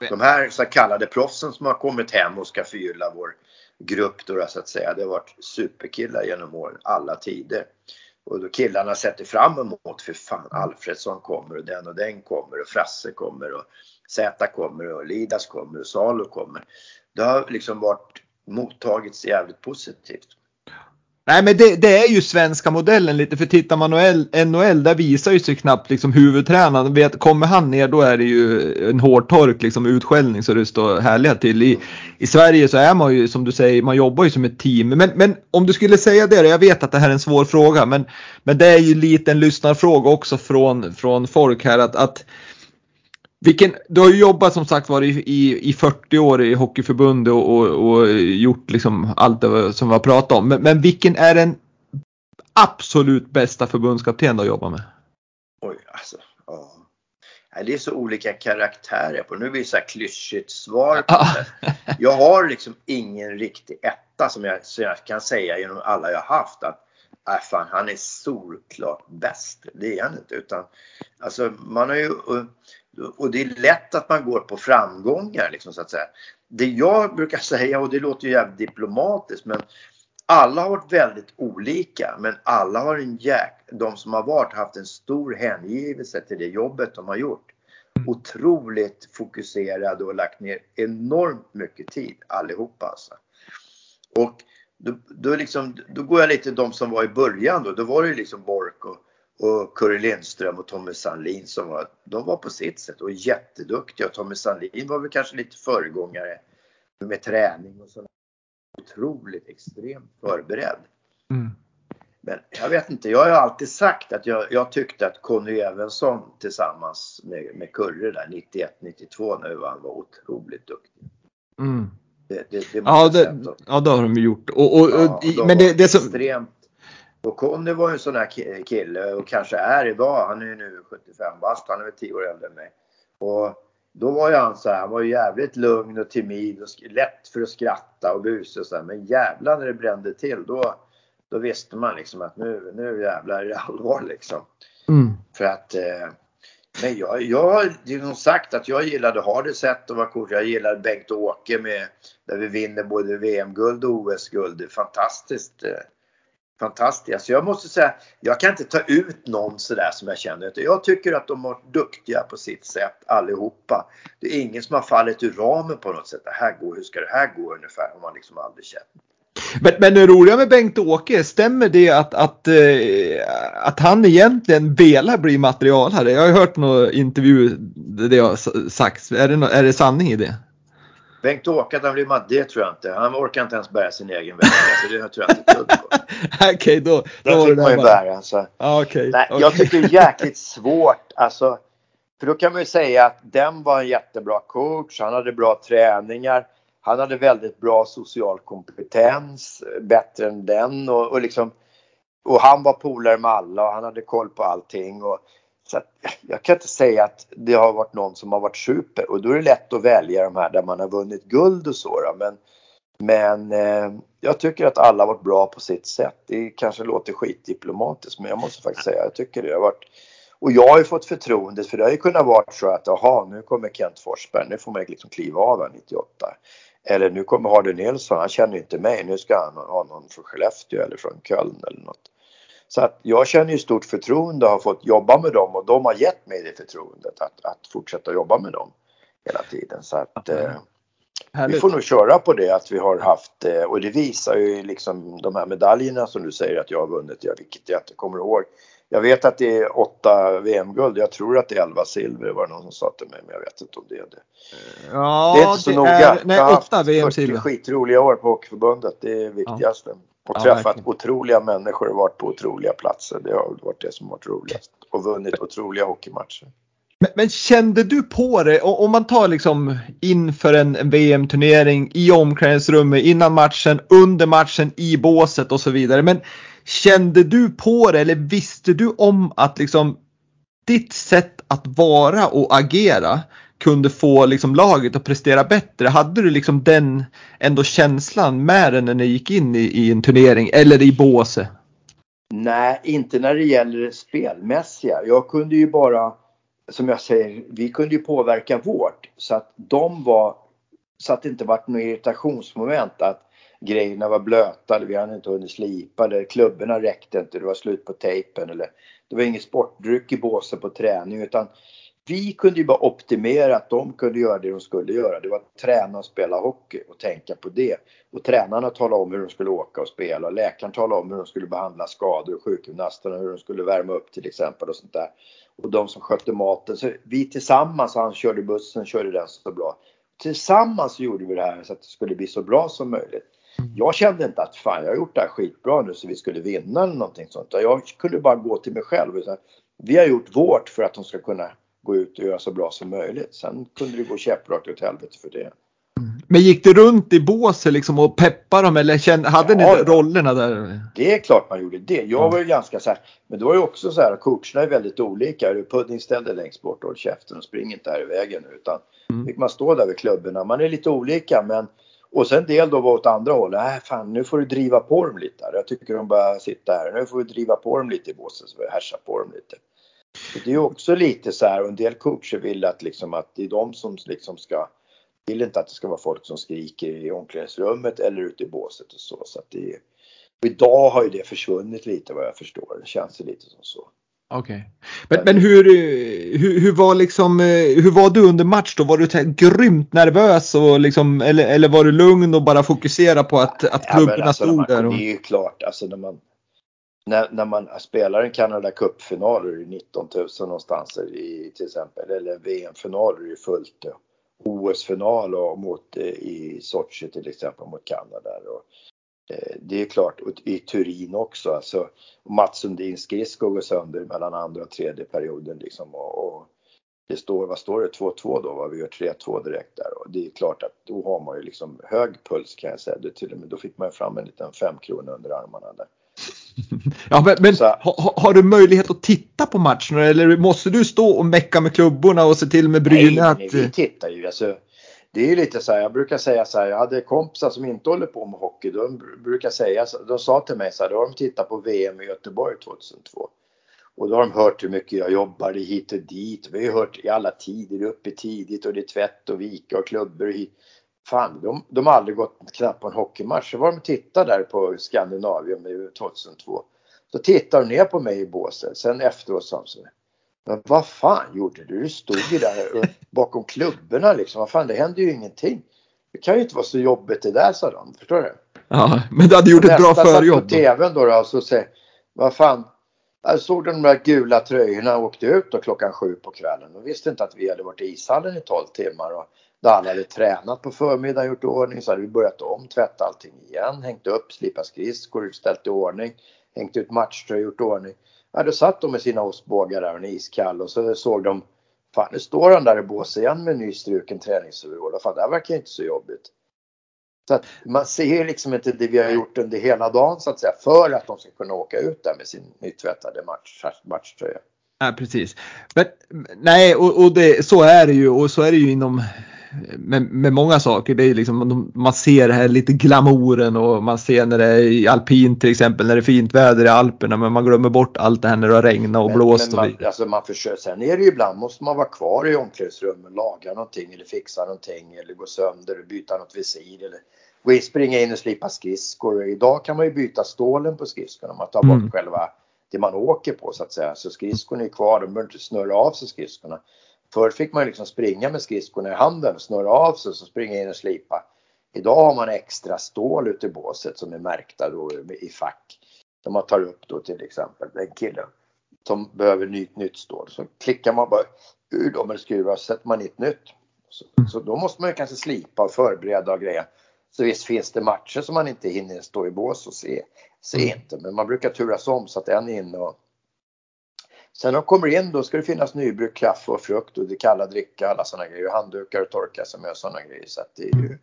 Speaker 2: de här så kallade proffsen som har kommit hem och ska förgylla vår grupp då så att säga. Det har varit superkillar genom åren, alla tider. Och då killarna sätter fram emot, för fan Alfredsson kommer och den och den kommer och Frasse kommer och Zäta kommer och Lidas kommer och Salo kommer. Det har liksom varit mottagits jävligt positivt.
Speaker 1: Nej men det, det är ju svenska modellen lite för tittar man NHL, NHL där visar ju sig knappt liksom huvudtränaren. Vet, kommer han ner då är det ju en hårtork liksom utskällning så det står härliga till. I, I Sverige så är man ju som du säger, man jobbar ju som ett team. Men, men om du skulle säga det, jag vet att det här är en svår fråga men, men det är ju lite en lyssnarfråga också från, från folk här att, att vilken, du har ju jobbat som sagt var i, i, i 40 år i Hockeyförbundet och, och, och gjort liksom allt det som vi har pratat om. Men, men vilken är den absolut bästa förbundskapten du har jobbat med?
Speaker 2: Oj, alltså. Ja. Det är så olika karaktärer på Nu blir det så här klyschigt svar på det. Jag har liksom ingen riktig etta som jag, som jag kan säga genom alla jag haft att äh, fan, han är solklart bäst. Det är han inte. Utan, alltså, man har ju, och, det är lätt att man går på framgångar liksom, så att säga. Det jag brukar säga, och det låter ju jävligt diplomatiskt, men alla har varit väldigt olika men alla har en jäk... De som har varit har haft en stor hängivelse till det jobbet de har gjort. Otroligt fokuserade och lagt ner enormt mycket tid allihopa alltså. Och då, då, liksom, då går jag lite de som var i början då. Då var det liksom Bork och, och Curry Lindström och Tommy Sandlin som var, de var på sitt sätt och jätteduktiga. Och Tommy Sandlin var väl kanske lite föregångare med träning och sådär otroligt extremt förberedd.
Speaker 1: Mm.
Speaker 2: Men jag vet inte, jag har ju alltid sagt att jag, jag tyckte att Conny Evensson tillsammans med, med Kurre där 91-92 när vi vann var otroligt duktig.
Speaker 1: Mm.
Speaker 2: Det, det, det
Speaker 1: Ja, det, ja, det har de gjort. Och, och, och,
Speaker 2: Ja,
Speaker 1: i-
Speaker 2: de
Speaker 1: men det, det som...
Speaker 2: extremt. Och Conny var ju en sån ki- kille och kanske är idag. Han är ju nu 75 bast. Han är väl 10 år äldre än mig. Och då var ju han så här. Han var ju jävligt lugn och timid och lätt för att skratta och busa och så här. Men jävlar när det brände till då, då visste man liksom att nu, nu jävlar är det allvar liksom.
Speaker 1: Mm.
Speaker 2: För att eh, men jag, jag har ju sagt att jag gillade Hardeset och var coolt. Jag gillade Bengt-Åke med där vi vinner både VM-guld och OS-guld. Det är fantastiskt. Eh, Fantastiska, Så jag måste säga, jag kan inte ta ut någon sådär som jag känner. Jag tycker att de har duktiga på sitt sätt allihopa. Det är ingen som har fallit ur ramen på något sätt. Det här går, hur ska det här gå ungefär? Har man liksom aldrig känt.
Speaker 1: Men, men det roliga med Bengt-Åke, stämmer det att, att, eh, att han egentligen velar bli materialare? Jag har hört någon intervju där det har sagts. Är det, är det sanning i det?
Speaker 2: Bengt-Åke, att han blir matt, det tror jag inte. Han orkar inte ens bära sin egen väska. Så det tror jag inte ett på.
Speaker 1: Okej, då, då
Speaker 2: Det
Speaker 1: var
Speaker 2: fick man ju bära. Så.
Speaker 1: Ja, okej.
Speaker 2: Nej,
Speaker 1: okej.
Speaker 2: jag tycker det är jäkligt svårt. Alltså, för då kan man ju säga att den var en jättebra coach. Han hade bra träningar. Han hade väldigt bra social kompetens. Bättre än den. Och, och, liksom, och han var polare med alla och han hade koll på allting. Och så att, jag kan inte säga att det har varit någon som har varit super och då är det lätt att välja de här där man har vunnit guld och så. Då. Men, men eh, jag tycker att alla har varit bra på sitt sätt. Det kanske låter skitdiplomatiskt men jag måste faktiskt säga jag tycker det har varit och jag har ju fått förtroendet för det har ju kunnat vara så att jaha nu kommer Kent Forsberg, nu får man liksom kliva av här 98. Eller nu kommer Hardy Nilsson, han känner inte mig, nu ska han ha någon från Skellefteå eller från Köln eller något. Så att jag känner ju stort förtroende och har fått jobba med dem och de har gett mig det förtroendet att, att fortsätta jobba med dem hela tiden. Så att eh, vi får nog köra på det att vi har haft eh, och det visar ju liksom de här medaljerna som du säger att jag har vunnit, ja, vilket jag inte kommer ihåg. Jag vet att det är åtta VM-guld. Jag tror att det är elva silver var det någon som sa till mig, men jag vet inte om det är det.
Speaker 1: Ja,
Speaker 2: det är inte så
Speaker 1: det
Speaker 2: noga.
Speaker 1: Är, nej, åtta VM-silver.
Speaker 2: haft 40 skitroliga år på Hockeyförbundet. Det är det viktigaste. Och
Speaker 1: Ja,
Speaker 2: träffat
Speaker 1: verkligen.
Speaker 2: otroliga människor och varit på otroliga platser. Det har varit det som varit roligast. Och vunnit otroliga hockeymatcher.
Speaker 1: Men, men kände du på det, om man tar liksom inför en en VM-turnering, i omklädningsrummet, innan matchen, under matchen, i båset och så vidare. Men kände du på det eller visste du om att liksom ditt sätt att vara och agera kunde få liksom laget att prestera bättre? Hade du liksom den ändå känslan med dig när ni gick in i, i en turnering eller i båset?
Speaker 2: Nej, inte när det gäller det spelmässiga. Jag kunde ju bara, som jag säger, vi kunde ju påverka vårt. Så att de var, så att det inte vart något irritationsmoment att grejerna var blöta eller vi hade inte hunnit slipa eller klubborna räckte inte, det var slut på tejpen eller det var ingen sportdryck i båsen på träning utan vi kunde ju bara optimera att de kunde göra det de skulle göra. Det var att träna och spela hockey och tänka på det. Och tränarna talade om hur de skulle åka och spela och läkaren talade om hur de skulle behandla skador och sjukgymnasterna hur de skulle värma upp till exempel och sånt där. Och de som skötte maten. Så vi tillsammans, han körde bussen, körde den så bra. Tillsammans gjorde vi det här så att det skulle bli så bra som möjligt. Jag kände inte att fan jag har gjort det här skitbra nu så vi skulle vinna eller någonting sånt. Jag kunde bara gå till mig själv och säga vi har gjort vårt för att de ska kunna gå ut och göra så bra som möjligt. Sen kunde det gå käpprakt åt helvete för det.
Speaker 1: Men gick du runt i båset liksom och peppade dem eller kände, hade ni
Speaker 2: Ja, ja.
Speaker 1: rollerna där?
Speaker 2: Det är klart man gjorde det. Jag
Speaker 1: Ja.
Speaker 2: var ju ganska så här, men då är det också så här, coacherna är väldigt olika. Du pudding ställ dig längst bort och håll käften och spring inte här i vägen. Utan
Speaker 1: Mm.
Speaker 2: fick man stå där vid klubborna. Man är lite olika men och sen en del då var åt andra hållet. Nej fan nu får du driva på dem lite här. Jag tycker de bara sitta här. Nu får du driva på dem lite i båset så vi härsar på dem lite. Det är också lite så här och en del coacher vill att liksom att det är de som liksom ska vill inte att det ska vara folk som skriker i omklädningsrummet eller ute i båset och så. så att det är, idag har ju det försvunnit lite vad jag förstår. Det känns lite som så.
Speaker 1: Okej. Men, men hur, hur, hur var liksom, eh, hur var du under match då? Var du grymt nervös och liksom, eller, eller var du lugn och bara fokusera på att, att
Speaker 2: Ja,
Speaker 1: klubborna
Speaker 2: alltså, när
Speaker 1: stod där? Och...
Speaker 2: Det är ju klart, alltså när man när, när man spelar en Canada Cup-final det 19 000 någonstans i, till exempel, eller VM-final är det fullt. OS-final mot, eh, i Sochi till exempel mot Kanada. Och, eh, det är klart, och i Turin också. Alltså, Mats Sundins skridskor går sönder mellan andra och tredje perioden. Liksom, och, och det står, vad står det, 2-2 då? Va? Vi gör 3-2 direkt där. Och det är klart att då har man ju liksom hög puls kan jag säga. Det till och med, då fick man fram en liten femkrona under armarna där.
Speaker 1: Ja, men, men
Speaker 2: Så-
Speaker 1: ha, ha- har du möjlighet att titta på matchen eller måste du stå och mecka med klubborna och se till med brynet
Speaker 2: Nej,
Speaker 1: att...
Speaker 2: nej, vi tittar ju. Alltså, det är ju lite så här, jag brukar säga så här, jag hade kompisar som inte håller på med hockey. De brukar säga, de sa till mig så här, då har de tittat på VM i Göteborg 2002. Och då har de hört hur mycket jag jobbade hit och dit. Vi har hört i alla tider, uppe tidigt och det är tvätt och vika och klubbor och hit. Fan, de, de har aldrig gått knappt på en hockeymatch. Så var de och tittade där på Skandinavium i 2002. Så tittade de ner på mig i båset. Sen efteråt sa de så men vad fan gjorde du? Du stod ju där bakom klubborna liksom. Vad fan, det hände ju ingenting. Det kan ju inte vara så jobbigt det där, sa de. Förstår du?
Speaker 1: Ja, men du hade gjort ett bra
Speaker 2: Nästa satt
Speaker 1: förjobb.
Speaker 2: på tvn då, då och så säger vad fan. Jag såg de där gula tröjorna och åkte ut då klockan sju på kvällen och visste inte att vi hade varit i ishallen i 12 timmar. Och där alla hade tränat på förmiddagen, gjort i ordning. Så hade vi börjat om, tvättat allting igen, hängt upp, slipat skridskor, ställt i ordning, hängt ut matchtröjor, gjort i ordning. Ja, då satt de med sina ostbågar där och en iskall och så såg de Fan, nu står han där i båset igen med nystruken träningsoverall. Fan, det här verkar inte så jobbigt. Så att man ser liksom inte det vi har gjort under hela dagen så att säga för att de ska kunna åka ut där med sin nytvättade match, matchtröja.
Speaker 1: Ja, precis. Men, nej, och, och det, så är det ju och så är det ju inom med, med många saker. Det är liksom, man ser här lite glamouren och man ser när det är i alpin till exempel när det är fint väder i Alperna men man glömmer bort allt det här när det har regnat och
Speaker 2: men,
Speaker 1: blåst.
Speaker 2: Men man, alltså man försöker, sen är det ju ibland måste man vara kvar i omklädningsrummet, laga någonting eller fixa någonting eller gå sönder och byta något visir eller gå springa in och slipa skridskor. Idag kan man ju byta stålen på skridskorna, man tar bort mm. själva det man åker på så att säga. Så skridskorna är kvar, de behöver inte snurra av sig skridskorna. Förr fick man liksom springa med skridskorna i handen, snurra av sig och springa in och slipa. Idag har man extra stål ute i båset som är märkta då i fack. Som man tar upp då till exempel, en kille som behöver nytt, nytt stål. Så klickar man bara ur dem eller skruvar så sätter man i ett nytt. Så, så, då måste man ju kanske slipa och förbereda och greja. Så visst finns det matcher som man inte hinner stå i bås och se. Se mm. inte, men man brukar turas om så att en är inne och Sen när de kommer in då ska det finnas nybryggt kaffe och frukt och det kalla dricka, alla sådana grejer. Handdukar och torka sig med sådana grejer. Så det är ju...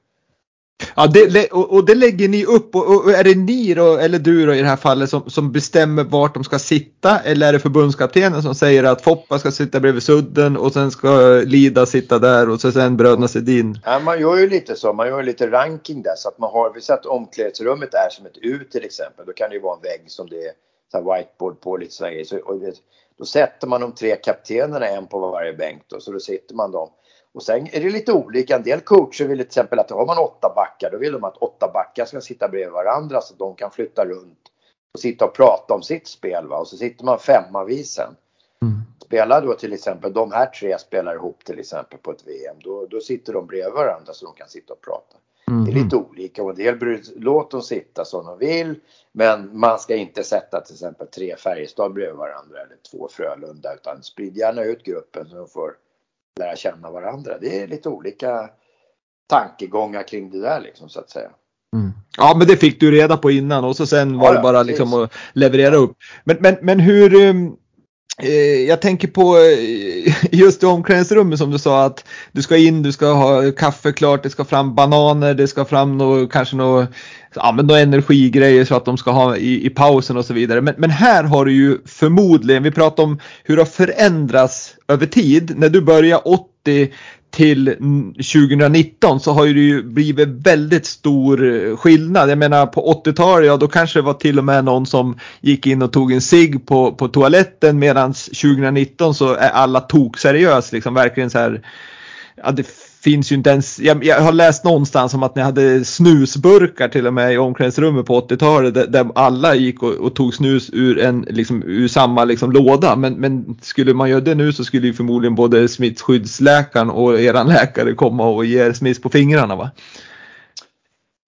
Speaker 1: Ja, det, och, det lägger ni upp och, och, är det ni då, eller du då i det här fallet som, som bestämmer vart de ska sitta eller är det förbundskaptenen som säger att Foppa ska sitta bredvid sudden och sen ska Lida sitta där och så sen bröderna Sedin?
Speaker 2: Ja, man gör ju lite så, man gör lite ranking där så att man har, vi säger att omklädningsrummet är som ett U till exempel, då kan det ju vara en vägg som det är så whiteboard på lite sådana grejer. Så, och det, då sätter man de tre kaptenerna en på varje bänk då, så då sitter man dem. Och sen är det lite olika. En del coacher vill till exempel att har man åtta backar, då vill de att åtta backar ska sitta bredvid varandra så att de kan flytta runt och sitta och prata om sitt spel. Va? Och så sitter man femma visen. Mm. Spelar då till exempel de här tre spelar ihop till exempel på ett VM, då, då sitter de bredvid varandra så de kan sitta och prata. Mm. Det är lite olika och en del låt dem sitta som de vill. Men man ska inte sätta till exempel tre Färjestad bredvid varandra eller två Frölunda utan sprid gärna ut gruppen så de får lära känna varandra. Det är lite olika tankegångar kring det där liksom så att säga.
Speaker 1: Mm. Ja men det fick du reda på innan och så sen var ja, det bara liksom att leverera upp. Men, men, men hur, um, Eh, Eh, jag tänker på eh, just i omklädningsrummet som du sa att du ska in, du ska ha kaffe klart, det ska fram bananer, det ska fram nå, kanske några ja, några energigrejer så att de ska ha i, i pausen och så vidare. Men, men här har du ju förmodligen, vi pratar om hur det har förändrats över tid. När du började 80 till 2019 så har det ju blivit väldigt stor eh, skillnad. Jag menar på 80-talet, ja då kanske det var till och med någon som gick in och tog en cigg på, på toaletten medan 2019 så är alla tokseriös liksom verkligen så här. Ja, det finns ju inte ens, jag, jag, har läst någonstans om att ni hade snusburkar till och med i omklädningsrummet på 80-talet där, där, alla gick och, och, tog snus ur, en, liksom, ur samma liksom, låda. Men, men skulle man göra det nu så skulle ju förmodligen både smittskyddsläkaren och eran läkare komma och ge er smiss på fingrarna va?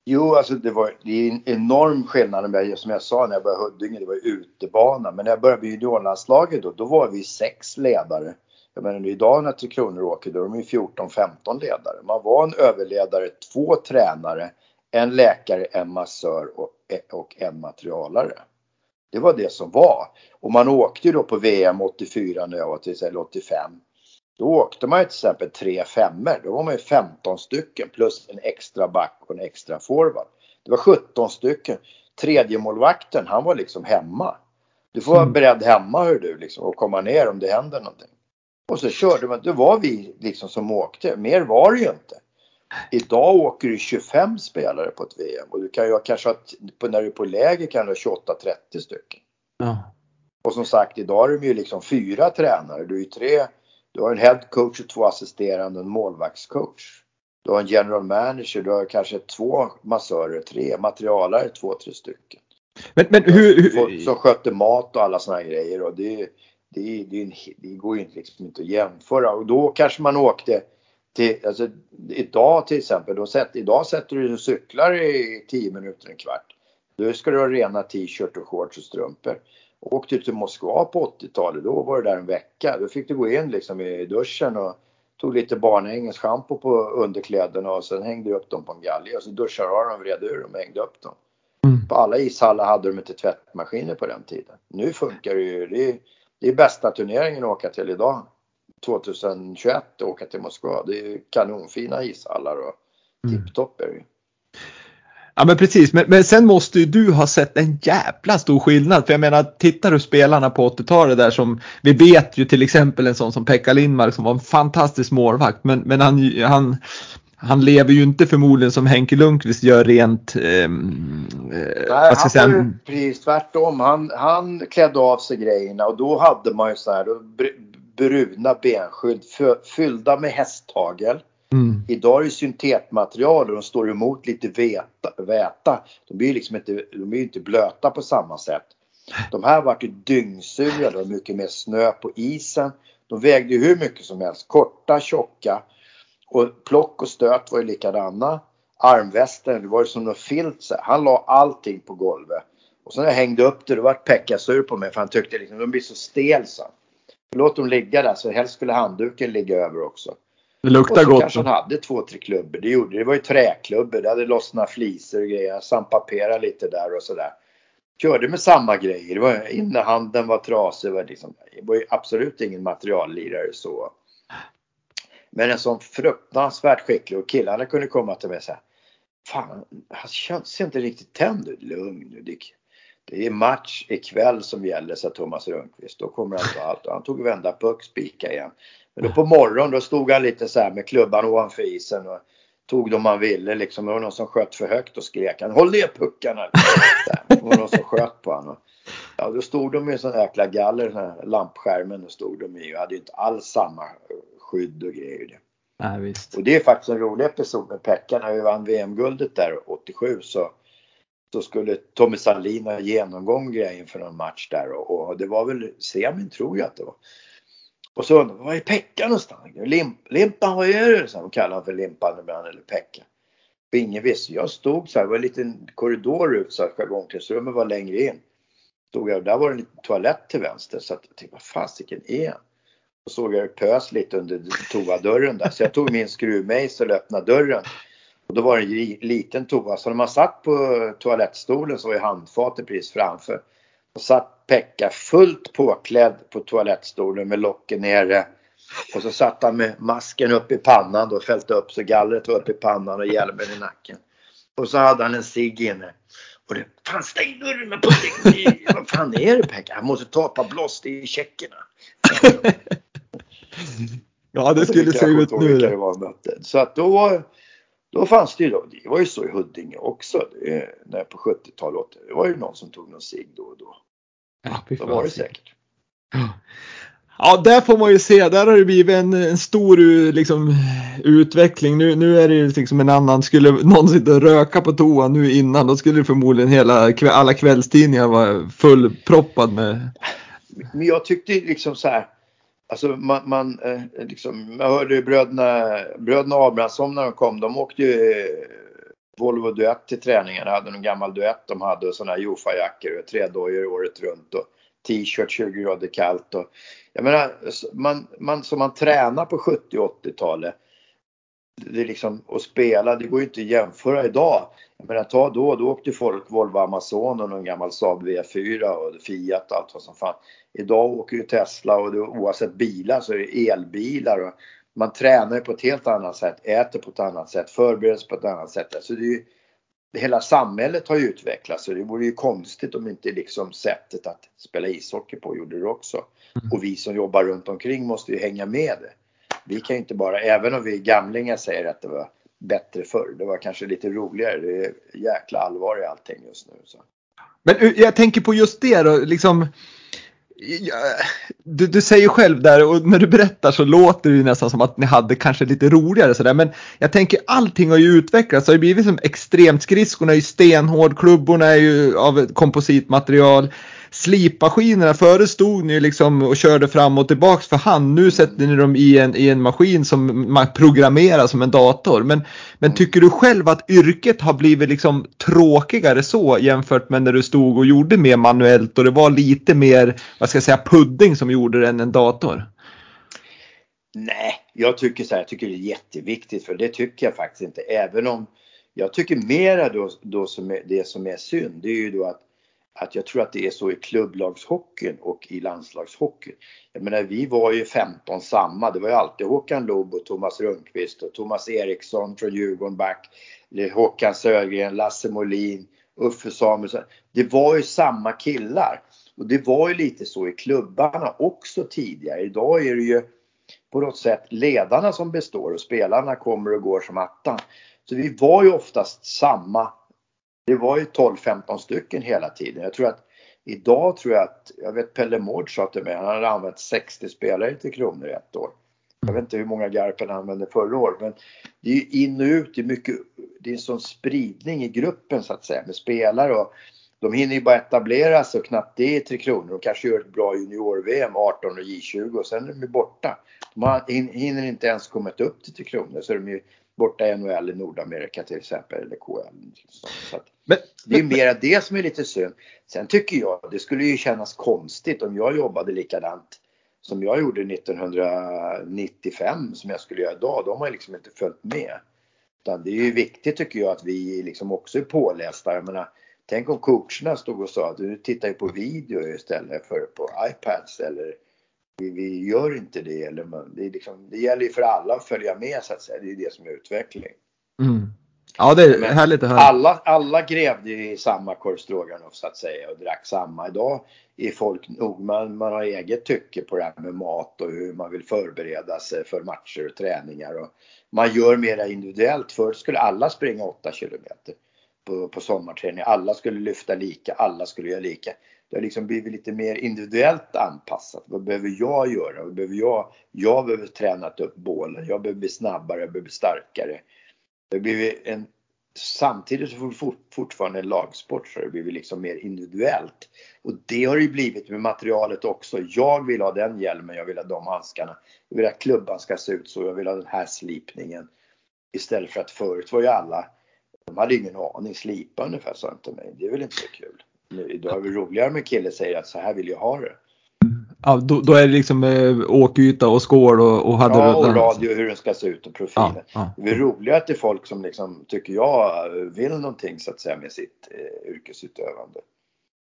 Speaker 2: Jo, alltså det var det är en enorm skillnad med, som jag sa när jag började Huddinge, det var utebana. Men när jag började med juniorlandslaget då, då var vi sex ledare jag menar idag när Tre Kronor åker då är de ju 14-15 ledare. Man var en överledare, två tränare, en läkare, en massör och, en materialare. Det var det som var. Och man åkte ju då på VM 84 när jag var till exempel 85. Då åkte man ju till exempel tre femmor. Då var man ju 15 stycken plus en extra back och en extra forward. Det var 17 stycken. Tredje målvakten han var liksom hemma. Du får vara mm. beredd hemma hur du liksom och komma ner om det händer någonting. Och så körde man, det var vi liksom som åkte, mer var det ju inte. Idag åker du 25 spelare på ett VM och du kan ju kanske ha, när du är på läger kan du ha 28-30 stycken. Ja. Och som sagt idag är de ju liksom fyra tränare, du är ju tre, du har en head coach och två assisterande och en målvaktscoach. Du har en general manager, du har kanske två massörer, tre materialare, två, tre stycken. Men, men hur, hur... Som sköter mat och alla sådana grejer och det är det, det, det går ju liksom inte att jämföra och då kanske man åkte till, alltså idag till exempel, då sätt, idag sätter du cyklar i 10 minuter, en kvart. Då ska du ha rena t-shirt och shorts och strumpor. Åkte du till Moskva på 80-talet, då var du där en vecka. Då fick du gå in liksom i duschen och tog lite barnhängens schampo på underkläderna och sen hängde du upp dem på en galge och så duschade du dem, vred ur dem och hängde upp dem. Mm. På alla ishallar hade de inte tvättmaskiner på den tiden. Nu funkar det ju, det det är bästa turneringen att åka till idag. 2021 att åka till Moskva. Det är kanonfina ishallar och mm. tipptopp är det
Speaker 1: Ja men precis, men, men sen måste ju du ha sett en jävla stor skillnad. För jag menar, tittar du spelarna på 80-talet där som, vi vet ju till exempel en sån som Pekka Lindmark som var en fantastisk målvakt. Men, men han, han, han lever ju inte förmodligen som Henke Lundqvist gör rent... Eh,
Speaker 2: Nej, vad ska han var precis tvärtom. Han, han klädde av sig grejerna och då hade man ju så här bruna benskydd fyllda med hästtagel. Mm. Idag är det syntetmaterial och de står emot lite väta. väta. De blir liksom inte, de blir inte blöta på samma sätt. De här vart ju dyngsura, det var mycket mer snö på isen. De vägde ju hur mycket som helst, korta, tjocka. Och plock och stöt var ju likadana. Armvästen, det var ju som något filt så Han la allting på golvet. Och sen när jag hängde upp det, då vart Pekka sur på mig för han tyckte liksom, de blir så stel så. Låt dem ligga där, så helst skulle handduken ligga över också.
Speaker 1: Det luktar och så
Speaker 2: gott. kanske han hade två, tre klubbor. Det gjorde det. var ju träklubbor. Det hade lossnat flisor och grejer. Sandpapera lite där och sådär. Körde med samma grejer. Det var, innehanden var trasig. Det var, liksom, det var ju absolut ingen materiallirare så. Men en sån fruktansvärt skicklig och killarna kunde komma till mig och säga Fan, han känns inte riktigt tänd ut. Lugn nu Dick. Det är match ikväll som gäller, sa Thomas Rönnqvist. Då kommer han ta allt. Och han tog vända puck, spika igen. Men då på morgonen då stod han lite så här med klubban ovanför isen och tog dem han ville liksom. Det var någon som sköt för högt och skrek han håll ner puckarna. Det var någon som sköt på honom. Ja, då stod de i sån jäkla galler, den här lampskärmen, och stod de i och hade ju inte alls samma skydd och grejer.
Speaker 1: Nej, visst.
Speaker 2: Och det är faktiskt en rolig episod med Pekka när vi vann VM-guldet där 87 så, så skulle Tommy Sandlin ha genomgång grejen för någon match där och, och det var väl semin tror jag att det var. Och så undrade var är Pekka någonstans? Limp, Limpan, vad är det? Så de kallade honom för Limpan ibland eller Pekka. Och ingen visste. Jag stod så här, det var en liten korridor ut så att jargongtidsrummet var längre in. Stod jag och där var det en liten toalett till vänster så att jag tänkte vad fasiken är han? Såg jag det pös lite under toadörren där så jag tog min skruvmejsel och öppnade dörren. Och då var det en liten toa så när man satt på toalettstolen så var ju handfatet precis framför. Och satt Pekka fullt påklädd på toalettstolen med locken nere. Och så satt han med masken upp i pannan och fällt upp så gallret var upp i pannan och hjälmen i nacken. Och så hade han en cigg inne. Och det, fan stäng dörren med pudding! Vad fan är det Pekka? Han måste ta ett par blåst i tjeckerna.
Speaker 1: ja det skulle se ut nu. Det
Speaker 2: var Så att då var, då fanns det ju då, det var ju så i Huddinge också, det, när på 70-talet, det var ju någon som tog någon cigg då och då. Ja, då var det säkert.
Speaker 1: Ja, där får man ju se. Där har det blivit en, en stor liksom, utveckling. Nu, nu är det ju liksom en annan. Skulle någon sitta och röka på toan nu innan då skulle förmodligen hela, alla kvällstidningar vara fullproppad med.
Speaker 2: Men jag tyckte liksom så här. Alltså man, man eh, liksom, jag hörde bröderna, bröderna Abrahamsson när de kom. De åkte ju eh, Volvo Duett till träningarna. Hade någon gammal Duett de hade och sådana här Jofa-jackor och trädojor året runt. Och, t-shirt 20 grader kallt. Och, jag menar, man, man, som man tränar på 70 80-talet. Det liksom, och spela, det går ju inte att jämföra idag. Jag menar, ta då, då åkte folk Volvo Amazon och någon gammal Saab V4 och Fiat och allt vad som fan. Idag åker ju Tesla och det, oavsett bilar så är det elbilar. Och man tränar på ett helt annat sätt, äter på ett annat sätt, förbereder sig på ett annat sätt. Alltså det är ju, hela samhället har ju utvecklats och det vore ju konstigt om inte liksom sättet att spela ishockey på gjorde det också. Mm. Och vi som jobbar runt omkring måste ju hänga med det. Vi kan ju inte bara, även om vi gamlingar säger att det var bättre förr, det var kanske lite roligare. Det är jäkla allvar i allting just nu. Så.
Speaker 1: Men jag tänker på just det då, liksom du, du säger själv där och när du berättar så låter det nästan som att ni hade kanske lite roligare sådär men jag tänker allting har ju utvecklats. Det har ju blivit som extremt. Skridskorna är ju stenhård, klubborna är ju av kompositmaterial slipmaskinerna. Förut stod ni liksom och körde fram och tillbaks för hand. Nu sätter ni dem i en, i en maskin som man programmerar som en dator. Men, men tycker du själv att yrket har blivit liksom tråkigare så jämfört med när du stod och gjorde mer manuellt och det var lite mer, vad ska jag säga, pudding som gjorde det än en dator?
Speaker 2: Nej, jag tycker så här, jag tycker det är jätteviktigt för det tycker jag faktiskt inte. Även om jag tycker mera då, då som är, det som är synd, det är ju då att att jag tror att det är så i klubblagshockeyn och i landslagshockeyn. Jag menar vi var ju 15 samma. Det var ju alltid Håkan Loob och Thomas Rundqvist och Thomas Eriksson från Djurgården back. Håkan Sögren, Lasse Molin, Uffe Samuelsson. Det var ju samma killar. Och det var ju lite så i klubbarna också tidigare. Idag är det ju på något sätt ledarna som består och spelarna kommer och går som attan. Så vi var ju oftast samma. Det var ju 12-15 stycken hela tiden. Jag tror att idag tror jag att, jag vet Pelle Mård sa till mig, han hade använt 60 spelare till Kronor ett år. Jag vet inte hur många Garpen han använde förra året men det är ju in och ut, det är mycket, det är en sån spridning i gruppen så att säga med spelare och de hinner ju bara etablera sig och knappt det i Tre Kronor. De kanske gör ett bra junior-VM 18 och J20 och sen är de borta. De hinner inte ens kommit upp till Tre Kronor så är de ju borta i NHL i Nordamerika till exempel eller KL. Så men, det är men, mer det som är lite synd. Sen tycker jag det skulle ju kännas konstigt om jag jobbade likadant som jag gjorde 1995 som jag skulle göra idag. De har liksom inte följt med. Utan det är ju viktigt tycker jag att vi liksom också är pålästa. Jag menar, tänk om coacherna stod och sa att du tittar ju på video istället för på iPads eller vi, vi gör inte det. Eller man, det, är liksom, det gäller ju för alla att följa med så att säga. Det är det som är utveckling.
Speaker 1: Mm. Ja, det är Men härligt att höra.
Speaker 2: Alla, alla grävde i samma korv så att säga och drack samma. Idag är folk nog, man, man har eget tycke på det här med mat och hur man vill förbereda sig för matcher och träningar. Och man gör mera individuellt. Förut skulle alla springa 8 kilometer på, på sommarträning. Alla skulle lyfta lika, alla skulle göra lika. Det har liksom blivit lite mer individuellt anpassat. Vad behöver jag göra? Vad behöver jag? Jag behöver träna upp bålen. Jag behöver bli snabbare, jag behöver bli starkare. Det har blivit en, samtidigt så fort, fortfarande en lagsport så har det blivit liksom mer individuellt. Och det har det blivit med materialet också. Jag vill ha den hjälmen, jag vill ha de handskarna. Jag vill att klubban ska se ut så, jag vill ha den här slipningen. Istället för att förut var ju alla, de hade ingen aning, slipa ungefär sa de till mig. Det är väl inte så kul. Idag är det roligare med kille säger att så här vill jag ha det.
Speaker 1: Ja, då, då, är det liksom eh, åkyta och skål och, och hade
Speaker 2: Ja, och radio hur den ska se ut och profilen. Ja, ja. Det är roligare att det är folk som liksom, tycker jag, vill någonting så att säga med sitt eh, yrkesutövande.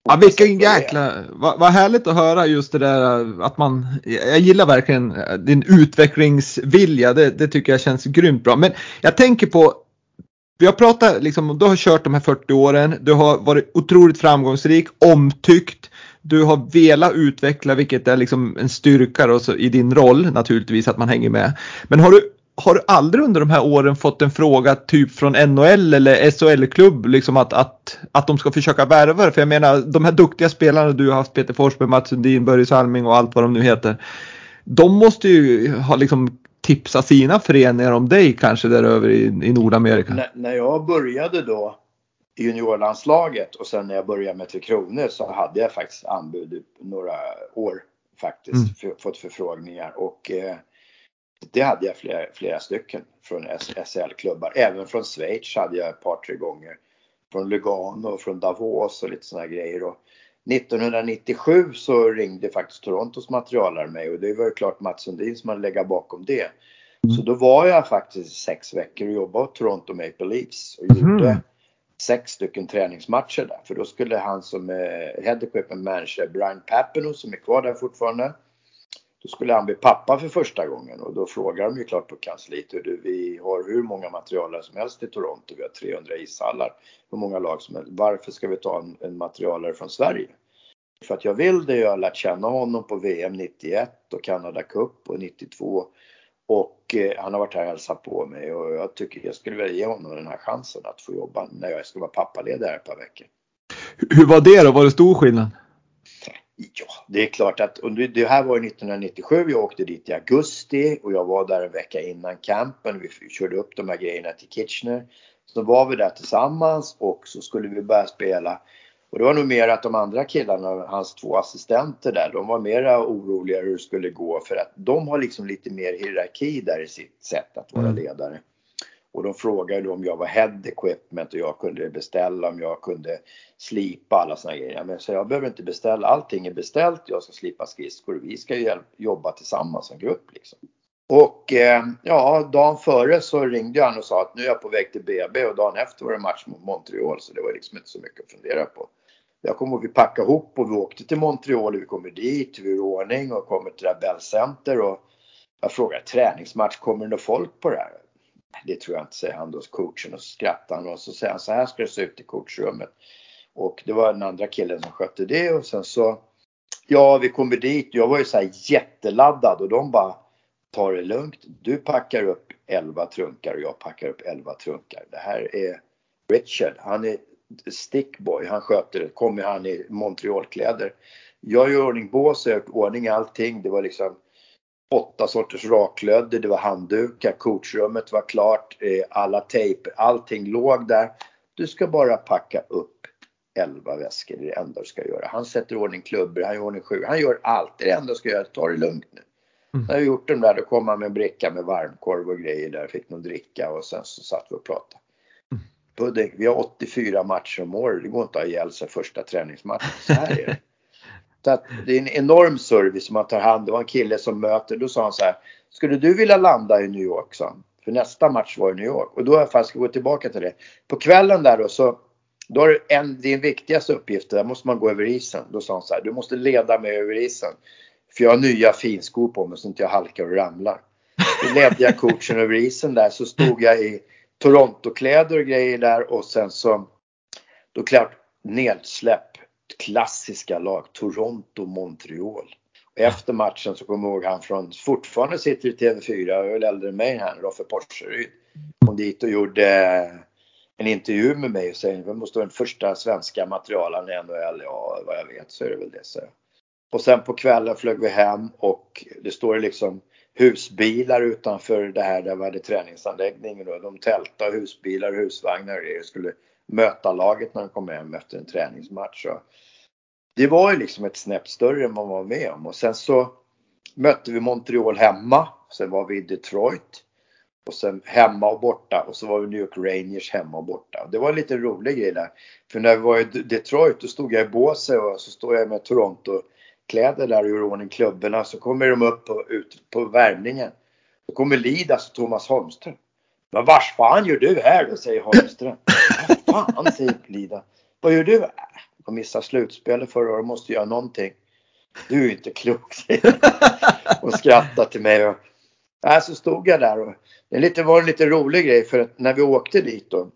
Speaker 1: Ja, vilken jäkla, vad, vad härligt att höra just det där att man, jag gillar verkligen din utvecklingsvilja, det, det tycker jag känns grymt bra. Men jag tänker på vi har pratat, liksom, du har kört de här 40 åren, du har varit otroligt framgångsrik, omtyckt, du har velat utveckla, vilket är liksom en styrka då, i din roll naturligtvis, att man hänger med. Men har du, har du aldrig under de här åren fått en fråga typ från NHL eller SHL-klubb liksom att, att, att de ska försöka värva För jag menar de här duktiga spelarna du har haft, Peter Forsberg, Mats Sundin, Börje Salming och allt vad de nu heter. De måste ju ha liksom tipsa sina föreningar om dig kanske där över i, i Nordamerika?
Speaker 2: N när jag började då i juniorlandslaget och sen när jag började med Tre Kronor så hade jag faktiskt anbud några år faktiskt mm. för, fått förfrågningar och eh, det hade jag flera, flera stycken från SHL-klubbar. Även från Schweiz hade jag ett par tre gånger. Från Lugano och från Davos och lite sådana grejer. Och 1997 så ringde faktiskt Torontos materialare mig och det var ju klart Mats Sundin som hade legat bakom det. Mm. Så då var jag faktiskt sex veckor och jobbade åt Toronto Maple Leafs och mm. gjorde sex stycken träningsmatcher där. För då skulle han som är head equipment manager, Brian Papineau som är kvar där fortfarande. Då skulle han bli pappa för första gången och då frågar de ju klart på kansliet du, vi har hur många materialare som helst i Toronto, vi har 300 ishallar, hur många lag som helst. Varför ska vi ta en, en materialare från Sverige? För att jag vill det, jag har lärt känna honom på VM 91 och Canada Cup och 92 och eh, han har varit här och hälsat på mig och jag tycker jag skulle vilja ge honom den här chansen att få jobba när jag ska vara pappaledig här ett par veckor.
Speaker 1: Hur var det då? Var det stor skillnad?
Speaker 2: Ja, det är klart att det här var 1997. Jag åkte dit i augusti och jag var där en vecka innan campen. Vi körde upp de här grejerna till Kitchener. Så var vi där tillsammans och så skulle vi börja spela. Och det var nog mer att de andra killarna, hans två assistenter där, de var mera oroliga hur det skulle gå för att de har liksom lite mer hierarki där i sitt sätt att vara mm. ledare. Och de frågade om jag var head equipment och jag kunde beställa, om jag kunde slipa alla såna grejer. Men så jag behöver inte beställa, allting är beställt, jag ska slipa skridskor. Vi ska ju jobba tillsammans som grupp liksom. Och eh, ja, dagen före så ringde han och sa att nu är jag på väg till BB och dagen efter var det match mot Montreal så det var liksom inte så mycket att fundera på. Jag kommer ihåg vi packade ihop och vi åkte till Montreal. och Vi kommer dit, vi är i ordning och kommer till det Bell Center och jag frågar träningsmatch, kommer det något folk på det här? Det tror jag inte, säger han då, coachen och så skrattar han och så säger han så här ska det se ut i coachrummet. Och det var den andra killen som skötte det och sen så Ja, vi kommer dit. Jag var ju så här jätteladdad och de bara Ta det lugnt. Du packar upp 11 trunkar och jag packar upp 11 trunkar. Det här är Richard. Han är stickboy. Han sköter det. Kommer han i Montrealkläder. Jag gör ordning bås, jag gör ordning allting. Det var liksom åtta sorters raklödder, det var handdukar, coachrummet var klart, eh, alla tejper, allting låg där. Du ska bara packa upp 11 väskor, det är det enda du ska göra. Han sätter i ordning klubbor, han gör ordning sju, han gör allt. Det är det enda du ska göra, ta det lugnt nu. Mm. När jag gjort den där, då kom han med en bricka med varmkorv och grejer där, fick någon dricka och sen så satt vi och pratade. Mm. Pudding, vi har 84 matcher om året, det går inte att ha ihjäl sig första träningsmatchen. Så här är det. Så att det är en enorm service som man tar hand om. Det var en kille som möter, då sa han så här. Skulle du vilja landa i New York? Så? För nästa match var i New York. Och då har jag faktiskt gå tillbaka till det. På kvällen där då så då har en, din viktigaste uppgift, där måste man gå över isen. Då sa han så här, du måste leda mig över isen. För jag har nya finskor på mig så inte jag halkar och ramlar. Då ledde jag coachen över isen där så stod jag i Toronto-kläder och grejer där och sen så då klart nedsläpp klassiska lag, Toronto, Montreal. Och efter matchen så kommer jag ihåg han från, fortfarande sitter i TV4, jag är väl äldre än mig här, Roffe Porseryd. Kom dit och gjorde en intervju med mig och säger, det måste vara den första svenska materialen i NHL? Ja, vad jag vet så är det väl det, så. Och sen på kvällen flög vi hem och det står liksom husbilar utanför det här där vi hade träningsanläggningen. Och de tältade husbilar, husvagnar och skulle möta laget när de kom hem efter en träningsmatch. Så det var ju liksom ett snäpp större än man var med om och sen så mötte vi Montreal hemma. Sen var vi i Detroit. Och sen hemma och borta och så var vi New York Rangers hemma och borta. Det var en lite rolig grej där. För när vi var i Detroit då stod jag i båset och så står jag med Toronto kläder där och gör ordning klubborna. Så kommer de upp och ut på värmningen. Då kommer Lidas och Thomas Holmström. Men vars fan gör du här då? säger Holmström. Fan säger Lida. Vad gör du? Äh, jag missade slutspelet förra året, måste göra någonting. Du är inte klok, säger Och skrattar till mig. Och, äh, så stod jag där och det lite, var en lite rolig grej för att när vi åkte dit då.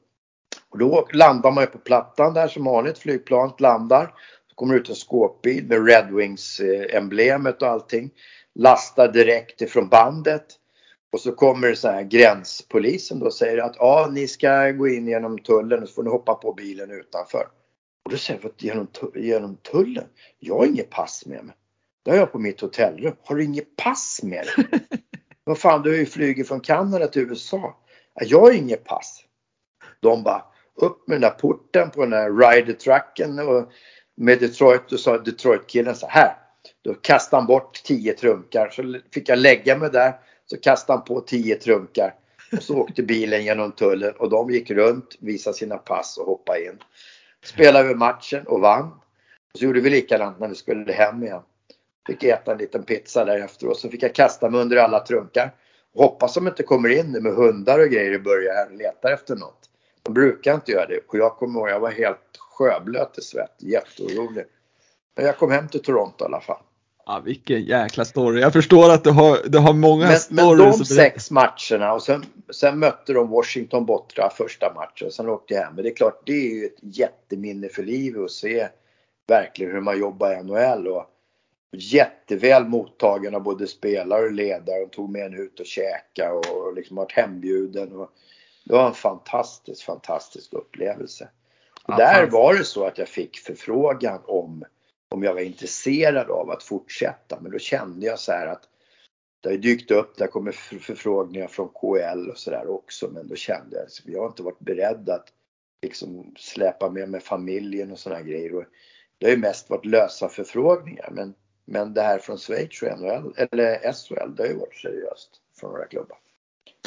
Speaker 2: Och då landar man ju på plattan där som vanligt. Flygplanet landar. Så kommer ut en skåpbil med Red Wings eh, emblemet och allting. Lastar direkt ifrån bandet. Och så kommer så här gränspolisen då och säger att ja, ni ska gå in genom tullen och så får ni hoppa på bilen utanför. Och då säger jag, genom, genom tullen? Jag har inget pass med mig. Det har jag på mitt hotellrum. Har du inget pass med dig? Vad fan, du har ju flugit från Kanada till USA. Jag har inget pass. De bara, upp med den där porten på den där rider-trucken och med Detroit, då sa Detroit-killen så här. Då kastade han bort 10 trunkar. Så fick jag lägga mig där. Så kastade han på 10 trunkar. Och så åkte bilen genom tullen och de gick runt, visade sina pass och hoppade in. Spelade vi matchen och vann. Och så gjorde vi likadant när vi skulle hem igen. Fick äta en liten pizza där efteråt. Så fick jag kasta mig under alla trunkar. Hoppas de inte kommer in nu med hundar och grejer i början här och letar efter något. De brukar inte göra det. Och jag kommer ihåg, jag var helt sjöblöt i svett. Jätteorolig. Men jag kom hem till Toronto i alla fall.
Speaker 1: Ja, vilken jäkla story. Jag förstår att du har, du har många
Speaker 2: men, stories. Men de sex matcherna och sen, sen mötte de Washington borta första matchen och sen åkte jag hem. Men det är klart, det är ju ett jätteminne för livet att se verkligen hur man jobbar i NHL. Och jätteväl mottagen av både spelare och ledare. och tog med en ut och käka och liksom varit hembjuden. Och det var en fantastisk, fantastisk upplevelse. Och där var det så att jag fick förfrågan om om jag var intresserad av att fortsätta. Men då kände jag så här att det har dykt upp, där kommer förfrågningar från KL och sådär också. Men då kände jag att jag har inte varit beredd att liksom släpa med mig familjen och sådana grejer. Och det har ju mest varit lösa förfrågningar. Men, men det här från Schweiz och NHL, eller SHL, det har ju varit seriöst från några klubbar.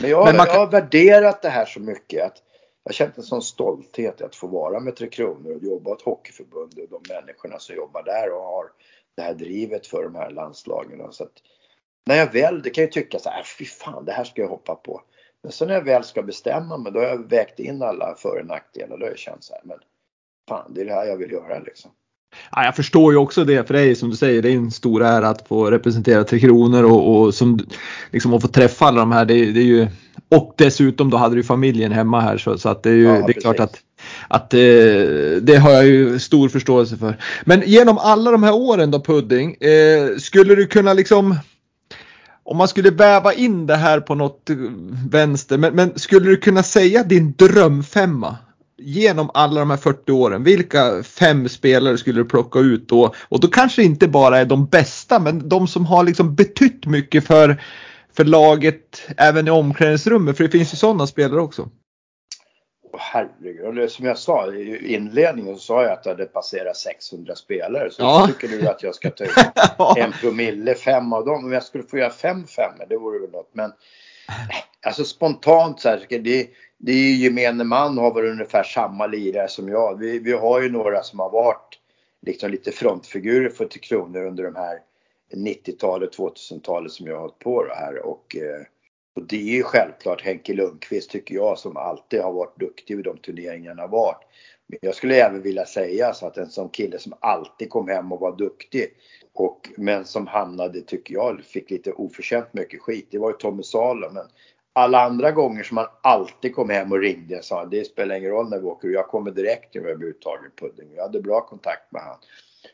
Speaker 2: Men jag, men man... jag har värderat det här så mycket att jag har känt en sån stolthet att få vara med Tre Kronor och jobba åt Hockeyförbundet och de människorna som jobbar där och har det här drivet för de här landslagen. Så att när jag väl, det kan ju tycka så här, äh, fy fan det här ska jag hoppa på. Men sen när jag väl ska bestämma mig, då har jag vägt in alla för och nackdelar. Då har jag känt så här, men fan det är det här jag vill göra liksom.
Speaker 1: Ja, jag förstår ju också det, för är som du säger, det är en stor ära att få representera Tre Kronor och, och som, liksom, att få träffa alla de här. Det, det, är ju, och dessutom då hade du familjen hemma här så, så att det är ju ja, det är klart att att eh, det har jag ju stor förståelse för. Men genom alla de här åren då Pudding, eh, skulle du kunna liksom om man skulle väva in det här på något vänster, men, men skulle du kunna säga din drömfemma? Genom alla de här 40 åren, vilka fem spelare skulle du plocka ut då? Och då kanske det inte bara är de bästa, men de som har liksom betytt mycket för, för laget även i omklädningsrummet, för det finns ju sådana spelare också.
Speaker 2: Herregud, som jag sa i inledningen så sa jag att det hade passerat 600 spelare. Så ja. tycker du att jag ska ta ut en promille, fem av dem. Om jag skulle få göra fem femmor, det vore väl något. Men alltså spontant så här, det, det är ju gemene man har varit ungefär samma lirare som jag. Vi, vi har ju några som har varit liksom lite frontfigurer för Tre Kronor under de här 90-talet, 2000-talet som jag har hållit på det här. Och, eh, och det är ju självklart Henke Lundqvist tycker jag som alltid har varit duktig vid de turneringarna har varit. Men jag skulle även vilja säga så att en sån kille som alltid kom hem och var duktig och, men som hamnade, tycker jag, fick lite oförtjänt mycket skit. Det var ju Tommy Salo. Men alla andra gånger som han alltid kom hem och ringde och sa det spelar ingen roll när vi åker, jag kommer direkt när vi blir uttagen tagen pudding. Jag hade bra kontakt med han.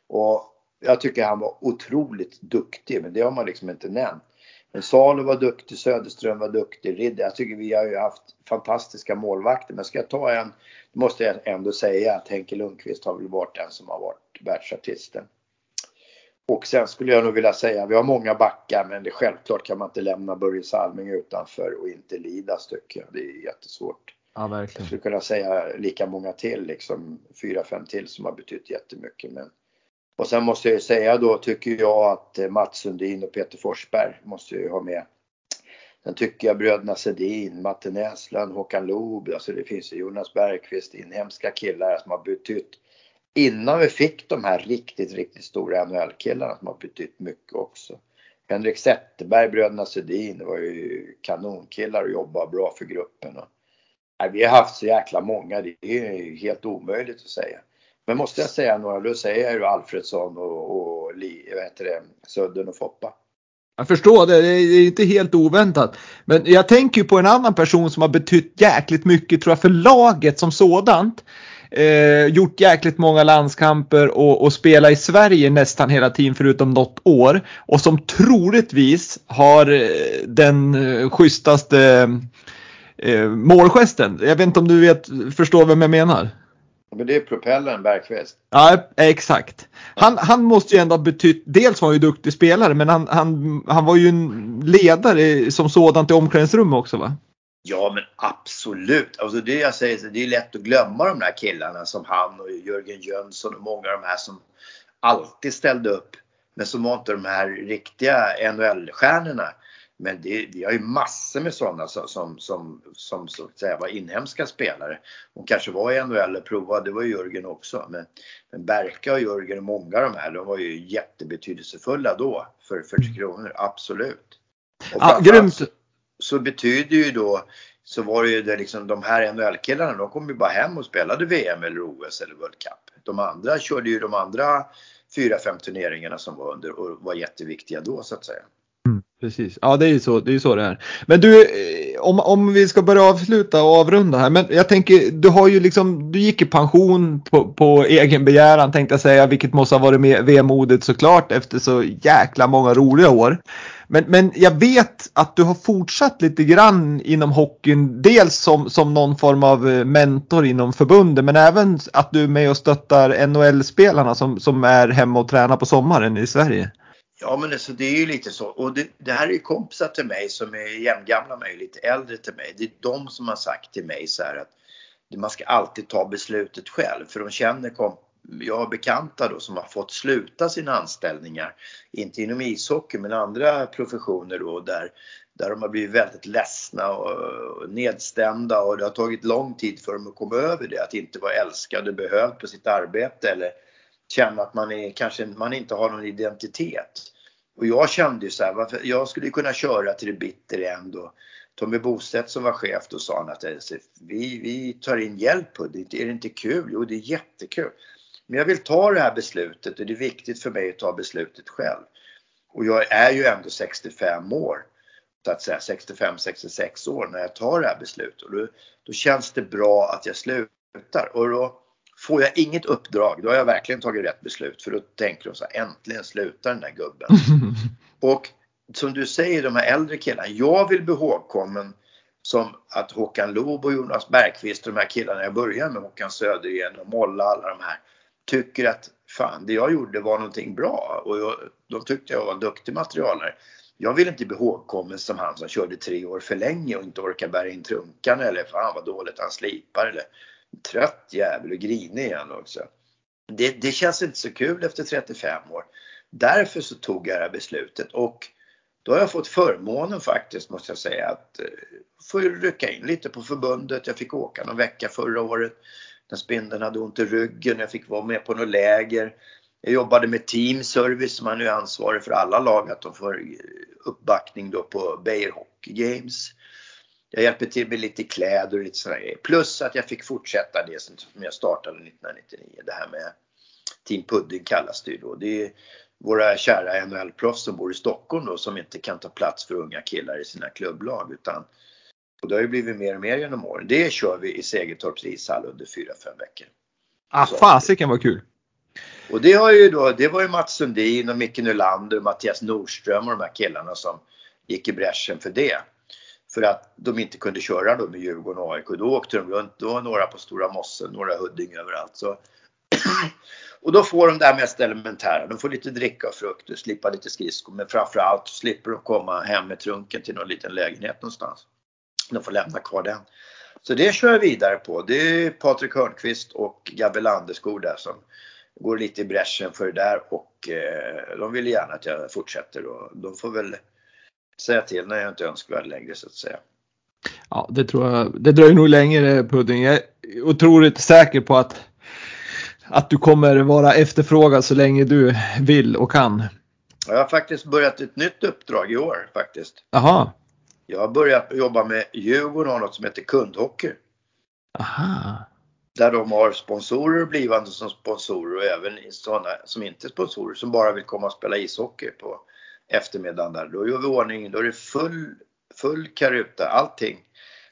Speaker 2: Och jag tycker han var otroligt duktig, men det har man liksom inte nämnt. Men Salo var duktig, Söderström var duktig, Ridder. Jag tycker vi har ju haft fantastiska målvakter. Men ska jag ta en, då måste jag ändå säga att Henke Lundqvist har väl varit den som har varit världsartisten. Och sen skulle jag nog vilja säga, vi har många backar men det, självklart kan man inte lämna Börje Salming utanför och inte Lidas tycker jag. Det är jättesvårt.
Speaker 1: Ja, verkligen.
Speaker 2: Jag skulle kunna säga lika många till, liksom fyra, fem till som har betytt jättemycket. Men... Och sen måste jag ju säga då tycker jag att eh, Mats Sundin och Peter Forsberg måste ju ha med. Sen tycker jag bröderna Sedin, Matte Näslund, Håkan Loob, alltså det finns ju Jonas Bergqvist, inhemska killar som har betytt innan vi fick de här riktigt, riktigt stora NHL-killarna som har betytt mycket också. Henrik Zetterberg, bröderna Sedin var ju kanonkillar och jobbade bra för gruppen. Och, nej, vi har haft så jäkla många, det är helt omöjligt att säga. Men måste jag säga några, då säger jag ju Alfredsson och, och vad heter det, Sudden och Foppa.
Speaker 1: Jag förstår det, det är inte helt oväntat. Men jag tänker på en annan person som har betytt jäkligt mycket tror jag för laget som sådant eh, gjort jäkligt många landskamper och, och spelat i Sverige nästan hela tiden förutom något år. Och som troligtvis har eh, den eh, schysstaste eh, målgesten. Jag vet inte om du vet, förstår vem jag menar?
Speaker 2: Men det är propellern Bergqvist.
Speaker 1: Ja, exakt. Han, han måste ju ändå ha betytt, dels var han ju duktig spelare men han, han, han var ju en ledare som sådant i omklädningsrummet också va?
Speaker 2: Ja men absolut. Alltså det jag säger, det är lätt att glömma de där killarna som han och Jörgen Jönsson och många av de här som alltid ställde upp. Men som var inte de här riktiga NHL-stjärnorna. Men det, vi har ju massor med sådana som, som, som, som så att säga var inhemska spelare. Och kanske var i NHL och provade, det var ju Jörgen också. Men, men Berka och Jörgen och många av de här, de var ju jättebetydelsefulla då för 40 kronor, absolut.
Speaker 1: Och ja, grymt!
Speaker 2: så betyder ju då så var det ju det liksom de här NHL-killarna de kom ju bara hem och spelade VM eller OS eller World Cup. De andra körde ju de andra fyra, fem turneringarna som var under och var jätteviktiga då så att säga.
Speaker 1: Precis, ja det är ju så det är, så det är. Men du, eh, om, om vi ska börja avsluta och avrunda här. Men jag tänker, du har ju liksom, du gick i pension på, på egen begäran tänkte jag säga, vilket måste ha varit vemodigt såklart efter så jäkla många roliga år. Men, men jag vet att du har fortsatt lite grann inom hockeyn. Dels som, som någon form av eh, mentor inom förbundet men även att du är med och stöttar NHL-spelarna som, som är hemma och tränar på sommaren i Sverige.
Speaker 2: Ja men alltså, det är ju lite så. Och det, det här är ju kompisar till mig som är jämngamla mig, lite äldre till mig. Det är de som har sagt till mig så här att man ska alltid ta beslutet själv för de känner kom jag har bekanta då som har fått sluta sina anställningar, inte inom ishockey men andra professioner då där, där de har blivit väldigt ledsna och nedstämda och det har tagit lång tid för dem att komma över det, att inte vara älskad och behövd på sitt arbete eller känna att man är, kanske man inte har någon identitet. Och jag kände ju så här, varför, jag skulle kunna köra till det bitter end och Tommy Bostedt som var chef då sa han att eh, vi, vi tar in hjälp på det, är det inte kul? Jo det är jättekul. Men jag vill ta det här beslutet och det är viktigt för mig att ta beslutet själv. Och jag är ju ändå 65 år, så att säga 65-66 år när jag tar det här beslutet. Och då, då känns det bra att jag slutar. Och då får jag inget uppdrag, då har jag verkligen tagit rätt beslut. För då tänker de så här, äntligen slutar den där gubben. och som du säger, de här äldre killarna, jag vill bli ihågkommen som att Håkan Loob och Jonas Bergqvist och de här killarna jag började med, Håkan Södergren och Molla, alla de här, tycker att fan, det jag gjorde var någonting bra och jag, de tyckte jag var en duktig materialare. Jag vill inte bli ihågkommen som han som körde tre år för länge och inte orkar bära in trunkan eller fan vad dåligt han slipar eller trött jävel och grinig igen också. Det, det känns inte så kul efter 35 år. Därför så tog jag det här beslutet och då har jag fått förmånen faktiskt måste jag säga att eh, få rycka in lite på förbundet. Jag fick åka någon vecka förra året när spindeln hade ont i ryggen. Jag fick vara med på något läger. Jag jobbade med Team Service, man är ansvarig för alla lag att de får uppbackning då på Beijer Hockey Games. Jag hjälpte till med lite kläder och lite sådana grejer. Plus att jag fick fortsätta det som jag startade 1999. Det här med Team Pudding kallas det ju då. Det är våra kära NHL-proffs som bor i Stockholm då som inte kan ta plats för unga killar i sina klubblag utan och det har ju blivit mer och mer genom åren. Det kör vi i Segertorps ishall under 4-5 veckor.
Speaker 1: Ah, fasiken vad kul!
Speaker 2: Och det har ju då, det var ju Mats Sundin och Micke Nylander och Mattias Nordström och de här killarna som gick i bräschen för det. För att de inte kunde köra då med Djurgården och AIK. Då åkte de runt, då var några på Stora Mossen, några Huddinge överallt. Så. och då får de det här mest elementära. De får lite dricka och frukt och slippa lite skridskor. Men framförallt slipper de komma hem med trunken till någon liten lägenhet någonstans. De får lämna kvar den. Så det kör jag vidare på. Det är Patrik Hörnqvist och Gabbe Landeskog där som går lite i bräschen för det där och eh, de vill gärna att jag fortsätter och de får väl säga till när jag inte är önskvärd längre så att säga.
Speaker 1: Ja, det tror jag. Det dröjer nog längre Pudding. Jag är otroligt säker på att, att du kommer vara efterfrågad så länge du vill och kan.
Speaker 2: Jag har faktiskt börjat ett nytt uppdrag i år faktiskt.
Speaker 1: Jaha.
Speaker 2: Jag har börjat jobba med Djurgården och något som heter kundhockey.
Speaker 1: Aha.
Speaker 2: Där de har sponsorer blivande som sponsorer och även sådana som inte är sponsorer som bara vill komma och spela ishockey på eftermiddagen där. Då gör vi ordning, då är det full, full karuta, allting.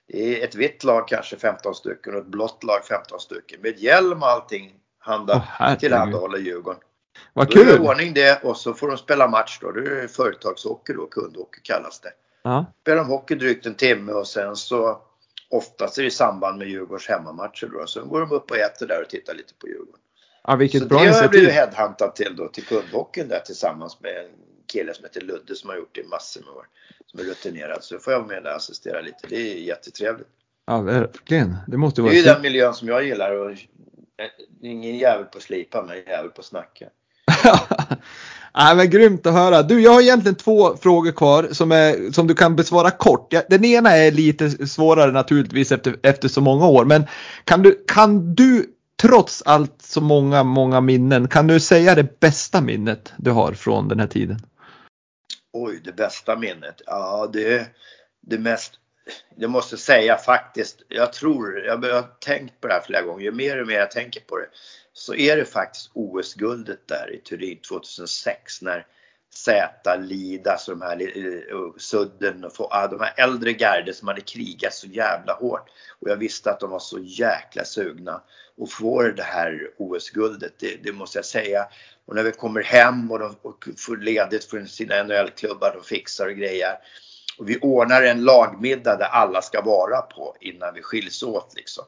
Speaker 2: Det är ett vitt lag kanske 15 stycken och ett blått lag 15 stycken med hjälm och allting handa, oh, tillhandahåller Djurgården.
Speaker 1: Vad kul!
Speaker 2: Då är det ordning det och så får de spela match då. Det är företagshockey då, kundhockey kallas det.
Speaker 1: Ja.
Speaker 2: Spelar de hockey drygt en timme och sen så oftast är det i samband med Djurgårdens hemmamatcher då. Så går de upp och äter där och tittar lite på Djurgården.
Speaker 1: Ja, vilket
Speaker 2: så
Speaker 1: bra
Speaker 2: det har jag blivit headhuntad till då, till kundhockeyn där tillsammans med en kille som heter Ludde som har gjort det i massor med år. Som är rutinerad. Så får jag vara med där och assistera lite. Det är jättetrevligt.
Speaker 1: Ja, verkligen. Det måste
Speaker 2: Det
Speaker 1: vara
Speaker 2: är ju den miljön som jag gillar. Och ingen jävel på slipa men en jävel på snacka.
Speaker 1: Nej, men grymt att höra. Du, jag har egentligen två frågor kvar som, är, som du kan besvara kort. Den ena är lite svårare naturligtvis efter, efter så många år. Men kan du, kan du trots allt så många, många minnen, kan du säga det bästa minnet du har från den här tiden?
Speaker 2: Oj, det bästa minnet. Ja, det, det mest jag måste säga faktiskt, jag tror, jag har tänkt på det här flera gånger, ju mer och mer jag tänker på det så är det faktiskt OS-guldet där i Turin 2006 när Z, Lidas och de här och Sudden och ah, de här äldre garder som hade krigat så jävla hårt. Och jag visste att de var så jäkla sugna och får det här OS-guldet, det, det, måste jag säga. Och när vi kommer hem och de och får ledigt från sina NHL-klubbar, de fixar och grejer. Och vi ordnar en lagmiddag där alla ska vara på innan vi skiljs åt liksom.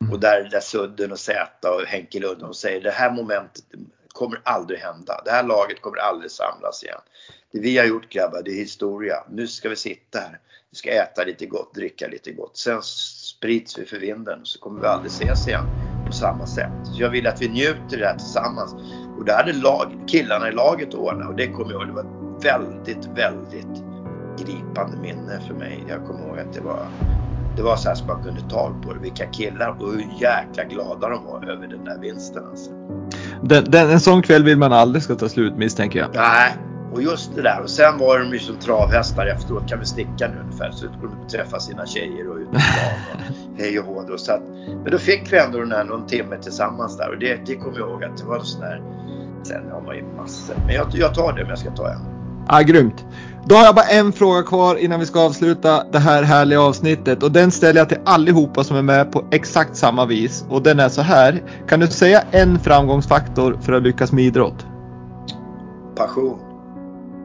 Speaker 2: Mm. Och där, där Sudden och Zäta och Henke Lund de säger det här momentet kommer aldrig hända. Det här laget kommer aldrig samlas igen. Det vi har gjort grabbar, det är historia. Nu ska vi sitta här. Vi ska äta lite gott, dricka lite gott. Sen sprids vi för vinden och så kommer vi aldrig ses igen på samma sätt. Så jag vill att vi njuter det här tillsammans. Och det hade lag, killarna i laget ordnat och det kommer jag ihåg, det var ett väldigt, väldigt gripande minne för mig. Jag kommer ihåg att det var det var så här som man kunde ta på det. Vilka killar och hur jäkla glada de var över den där vinsten alltså.
Speaker 1: Den, den, en sån kväll vill man aldrig ska ta slut misstänker jag.
Speaker 2: Nej, och just det där. Och sen var de ju som travhästar efteråt. Kan vi sticka nu ungefär? Så skulle de träffa sina tjejer och ut på stan. hej och hå då. Så att, men då fick vi ändå den här någon timme tillsammans där och det, det kommer jag ihåg att det var en sån där Sen har man ju massor. Men jag, jag tar det om jag ska ta en.
Speaker 1: Ja, grymt. Då har jag bara en fråga kvar innan vi ska avsluta det här härliga avsnittet och den ställer jag till allihopa som är med på exakt samma vis och den är så här. Kan du säga en framgångsfaktor för att lyckas med idrott?
Speaker 2: Passion.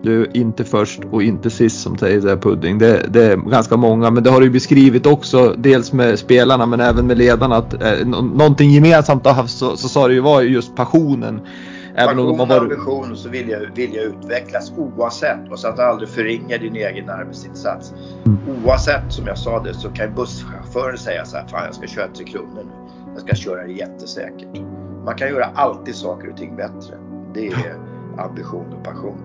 Speaker 1: Du är inte först och inte sist som säger det Pudding. Det, det, är ganska många men det har du beskrivit också dels med spelarna men även med ledarna att eh, någonting gemensamt har haft så, så sa du ju var just passionen.
Speaker 2: Även Passion och ambition och så vill jag, vill jag utvecklas oavsett och så att du aldrig förringar din egen arbetsinsats. Mm. Oavsett som jag sa det så kan busschauffören säga så här, fan jag ska köra till kronor nu. Jag ska köra det jättesäkert. Man kan göra alltid saker och ting bättre. Det är ambition och passion.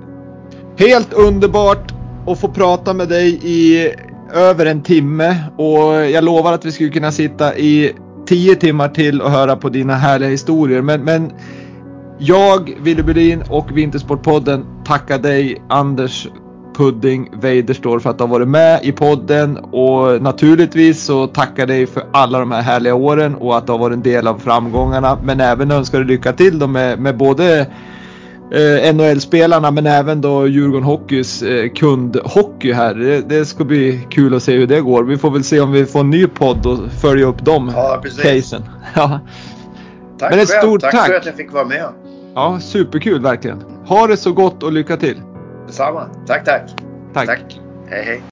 Speaker 1: Helt underbart att få prata med dig i över en timme och jag lovar att vi skulle kunna sitta i tio timmar till och höra på dina härliga historier. Men, men jag, Wille Bylin och Vintersportpodden tackar dig Anders Pudding Weiderstor för att du har varit med i podden och naturligtvis så tackar dig för alla de här härliga åren och att du har varit en del av framgångarna men även önskar dig lycka till då med, med både eh, NHL-spelarna men även då Djurgården Hockeys eh, kundhockey här. Det, det, ska bli kul att se hur det går. Vi får väl se om vi får en ny podd och följa upp de
Speaker 2: ja, casen. Ja. Tack men ett själv. stort tack. Tack för att jag fick vara med.
Speaker 1: Ja, superkul verkligen. Ha det så gott och lycka till.
Speaker 2: Detsamma. Tack, tack.
Speaker 1: Tack. tack.
Speaker 2: Hej, hej.